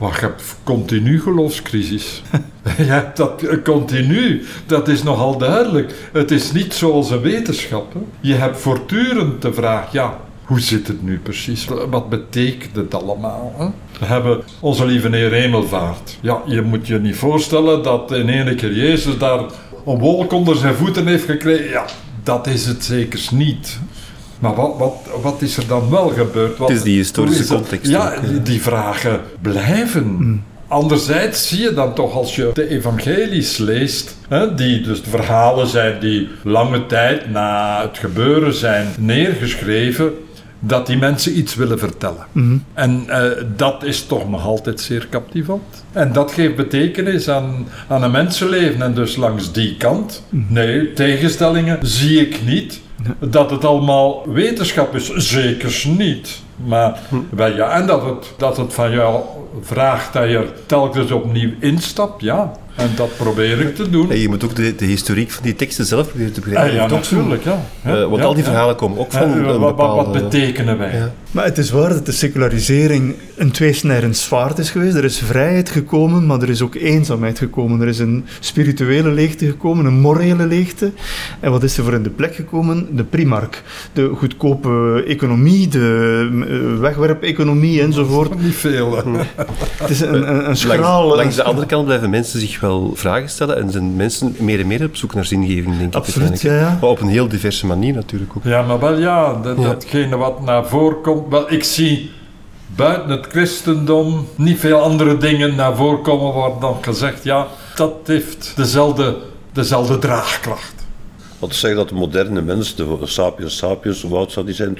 Maar je hebt continu geloofscrisis. je hebt dat eh, continu. Dat is nogal duidelijk. Het is niet zoals een wetenschap. Hè. Je hebt voortdurend de vraag, ja, hoe zit het nu precies? Wat betekent het allemaal? Hè? We hebben onze lieve Heer Hemelvaart. Ja, je moet je niet voorstellen dat in één keer Jezus daar een wolk onder zijn voeten heeft gekregen. Ja, dat is het zekers niet. Maar wat, wat, wat is er dan wel gebeurd? Wat, Het is die historische is context Ja, die, die vragen blijven. Anderzijds zie je dan toch als je de evangelies leest, hè, die dus de verhalen zijn die lange tijd na het gebeuren zijn neergeschreven, dat die mensen iets willen vertellen. En eh, dat is toch nog altijd zeer captivant. En dat geeft betekenis aan, aan een mensenleven. En dus langs die kant, nee, tegenstellingen zie ik niet. Dat het allemaal wetenschap is, zeker niet. Maar wel, ja, en dat het, dat het van jou vraagt dat je er telkens opnieuw instapt, ja. En dat probeer ik te doen. En je moet ook de, de historiek van die teksten zelf proberen te begrijpen. Ah, ja, natuurlijk, ja. Eh, Ja, want al die verhalen komen ook van een wat, bepaalde... wat betekenen wij? Maar het is waar dat de secularisering een tweesnijdend zwaard is geweest. Er is vrijheid gekomen, maar er is ook eenzaamheid gekomen. Er is een spirituele leegte gekomen, een morele leegte. En wat is er voor in de plek gekomen? De primark. De goedkope economie, de eh, wegwerpeconomie enzovoort. Niet veel. hè. Het is een, een, een Langs, schraal... langs de andere kant blijven mensen zich wel vragen stellen en zijn mensen meer en meer op zoek naar zingeving, denk ik. Absoluut, ja, ja. Maar op een heel diverse manier natuurlijk ook. Ja, maar wel ja, dat, Ja. datgene wat naar voren komt. Wel, ik zie buiten het christendom niet veel andere dingen naar voren komen waar dan gezegd, ja, dat heeft dezelfde, dezelfde draagkracht. Wat zeg dat de moderne mens, de sapiens sapiens, hoe oud zou die zijn?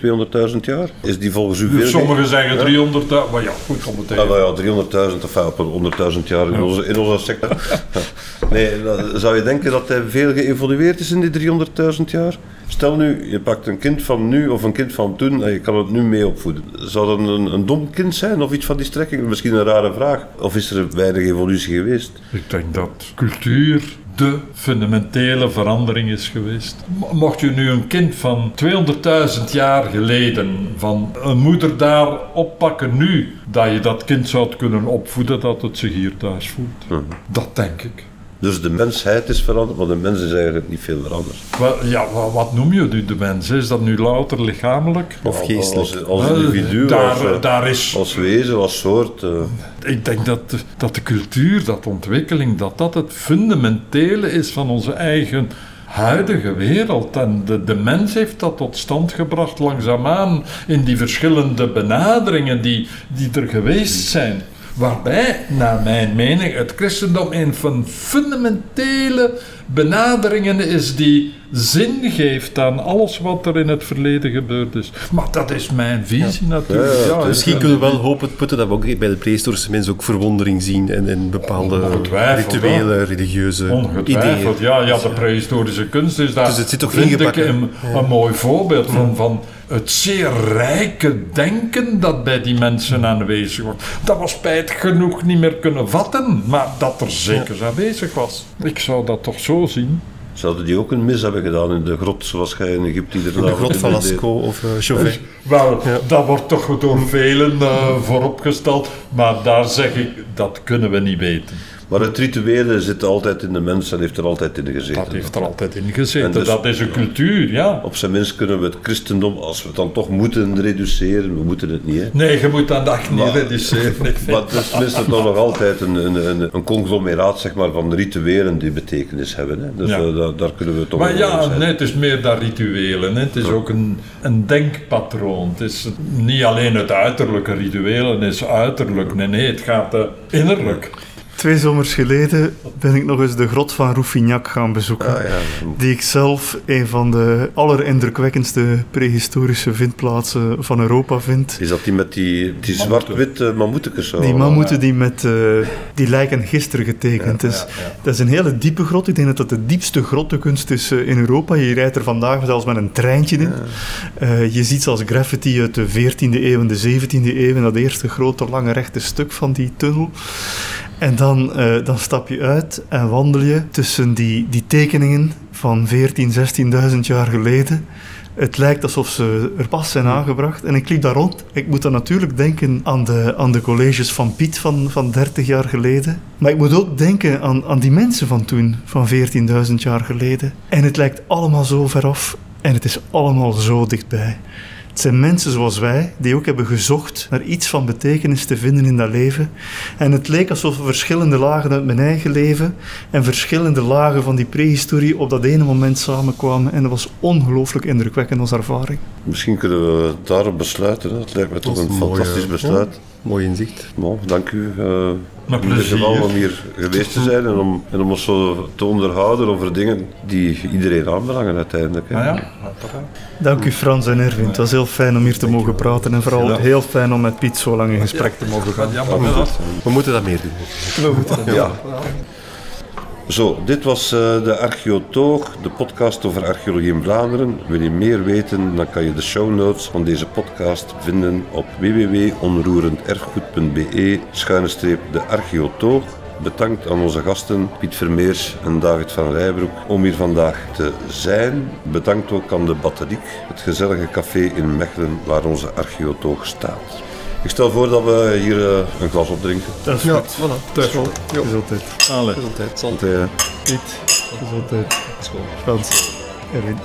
200.000 jaar? Is die volgens u veel... Sommigen zeggen 300, maar ja, goed om het nou ja, 300.000 of ja, op een 100.000 jaar in onze, in onze sector. nee, zou je denken dat hij veel geëvolueerd is in die 300.000 jaar? Stel nu, je pakt een kind van nu of een kind van toen en je kan het nu mee opvoeden. Zou dat een, een dom kind zijn of iets van die strekking? Misschien een rare vraag. Of is er weinig evolutie geweest? Ik denk dat cultuur de fundamentele verandering is geweest. Mo- Mocht je nu een kind van 200.000 jaar geleden van een moeder daar oppakken nu, dat je dat kind zou kunnen opvoeden dat het zich hier thuis voelt. Dat denk ik. Dus de mensheid is veranderd, maar de mens is eigenlijk niet veel veranderd. Wel, ja, wa- wat noem je nu de mens? Is dat nu louter lichamelijk? Of geestelijk. Als, als Wel, individu, daar, als, eh, daar is als wezen, als soort. eh, Ik denk dat, de- dat de cultuur, dat ontwikkeling, dat dat het fundamentele is van onze eigen huidige wereld. En de, de mens heeft dat tot stand gebracht langzaamaan in die verschillende benaderingen die, die er geweest zijn. Waarbij, naar mijn mening, het christendom een van fundamentele benaderingen is die zin geeft aan alles wat er in het verleden gebeurd is. Maar dat is mijn visie natuurlijk. Ja, Misschien kunnen we wel hopen putten dat we ook bij de prehistorische mensen ook verwondering zien en, en bepaalde Ongetwijfeld, rituele, religieuze Ongetwijfeld, ideeën. ja, ja, de prehistorische kunst is daar, Dus het zit toch vind ik, een, een mooi voorbeeld van, van het zeer rijke denken dat bij die mensen aanwezig wordt. Dat we spijt genoeg niet meer kunnen vatten, maar dat er zeker aanwezig was. Ik zou dat toch zo zien. zouden die ook een mis hebben gedaan in de grot, zoals jij in Egypte iedere De grot van? Lascaux of eh, Chauvet. Wel, Ja. dat wordt toch door velen eh, vooropgesteld, maar daar zeg ik, dat kunnen we niet weten. Maar het rituele zit altijd in de mens en heeft er altijd in gezeten. Dat heeft er altijd in gezeten. En dus- dat is een cultuur, ja. Op zijn minst kunnen we het christendom, als we het dan toch moeten reduceren, we moeten het niet, hè. Nee, je moet dat echt niet Maar- reduceren. Maar het is tenminste toch nog altijd een, een, een, een conglomeraat zeg maar, van rituelen die betekenis hebben. Hè. Dus Ja. daar, daar kunnen we toch Maar ja, nee, het is meer dan rituelen. Hè. Het is ook een, een denkpatroon. Het is niet alleen het uiterlijke. Rituelen is uiterlijk. Nee, nee, het gaat eh, innerlijk. Twee zomers geleden ben ik nog eens de grot van Rouffignac gaan bezoeken. Ah, ja. Die ik zelf een van de allerindrukwekkendste prehistorische vindplaatsen van Europa vind. Is dat die met die, die zwart-wit uh, mammoetekes? zo? Die mammoeten die met eh, die lijken gisteren getekend is. Dat is een hele diepe grot. Ik denk dat dat de diepste grottenkunst is eh, in Europa. Je rijdt er vandaag zelfs met een treintje in. Eh, je ziet zelfs graffiti uit de 14e eeuw en de 17e eeuw. en Dat eerste grote lange rechte stuk van die tunnel. En dan, eh, dan stap je uit en wandel je tussen die, die tekeningen van 14, 16.000 jaar geleden. Het lijkt alsof ze er pas zijn aangebracht. En ik liep daar rond. Ik moet dan natuurlijk denken aan de, aan de colleges van Piet van, van 30 jaar geleden. Maar ik moet ook denken aan, aan die mensen van toen, van 14.000 jaar geleden. En het lijkt allemaal zo ver af. En het is allemaal zo dichtbij. Het zijn mensen zoals wij, die ook hebben gezocht naar iets van betekenis te vinden in dat leven. En het leek alsof er verschillende lagen uit mijn eigen leven en verschillende lagen van die prehistorie op dat ene moment samenkwamen. En dat was ongelooflijk indrukwekkend als ervaring. Misschien kunnen we daarop besluiten. hè. Het lijkt me toch een een mooie- fantastisch besluit. Mooi inzicht. Nou, dank u eh, Met in ieder plezier. geval om hier geweest te zijn en om, en om ons zo te onderhouden over dingen die iedereen aanbelangen uiteindelijk. hè. Ah ja, uiteraard. Dank u Frans en Erwin. Het was heel fijn om hier te mogen praten en vooral Ja. heel fijn om met Piet zo lang in gesprek te mogen gaan. Ja, maar dat, We moeten dat meer doen. Ja. Zo, dit was eh, de Archeotoog, de podcast over archeologie in Vlaanderen. Wil je meer weten, dan kan je de show notes van deze podcast vinden op www.onroerenderfgoed.be schuine streep de Archeotoog. Bedankt aan onze gasten Piet Vermeers en David van Rijbroek om hier vandaag te zijn. Bedankt ook aan de Batteriek, het gezellige café in Mechelen waar onze Archeotoog staat. Ik stel voor dat we hier eh, een glas opdrinken. Dat is Ja, goed. voilà. Teufel. Gezondheid. Allee. Gezondheid. Want, eh, Piet. Gezondheid. School. Frans. Erwin.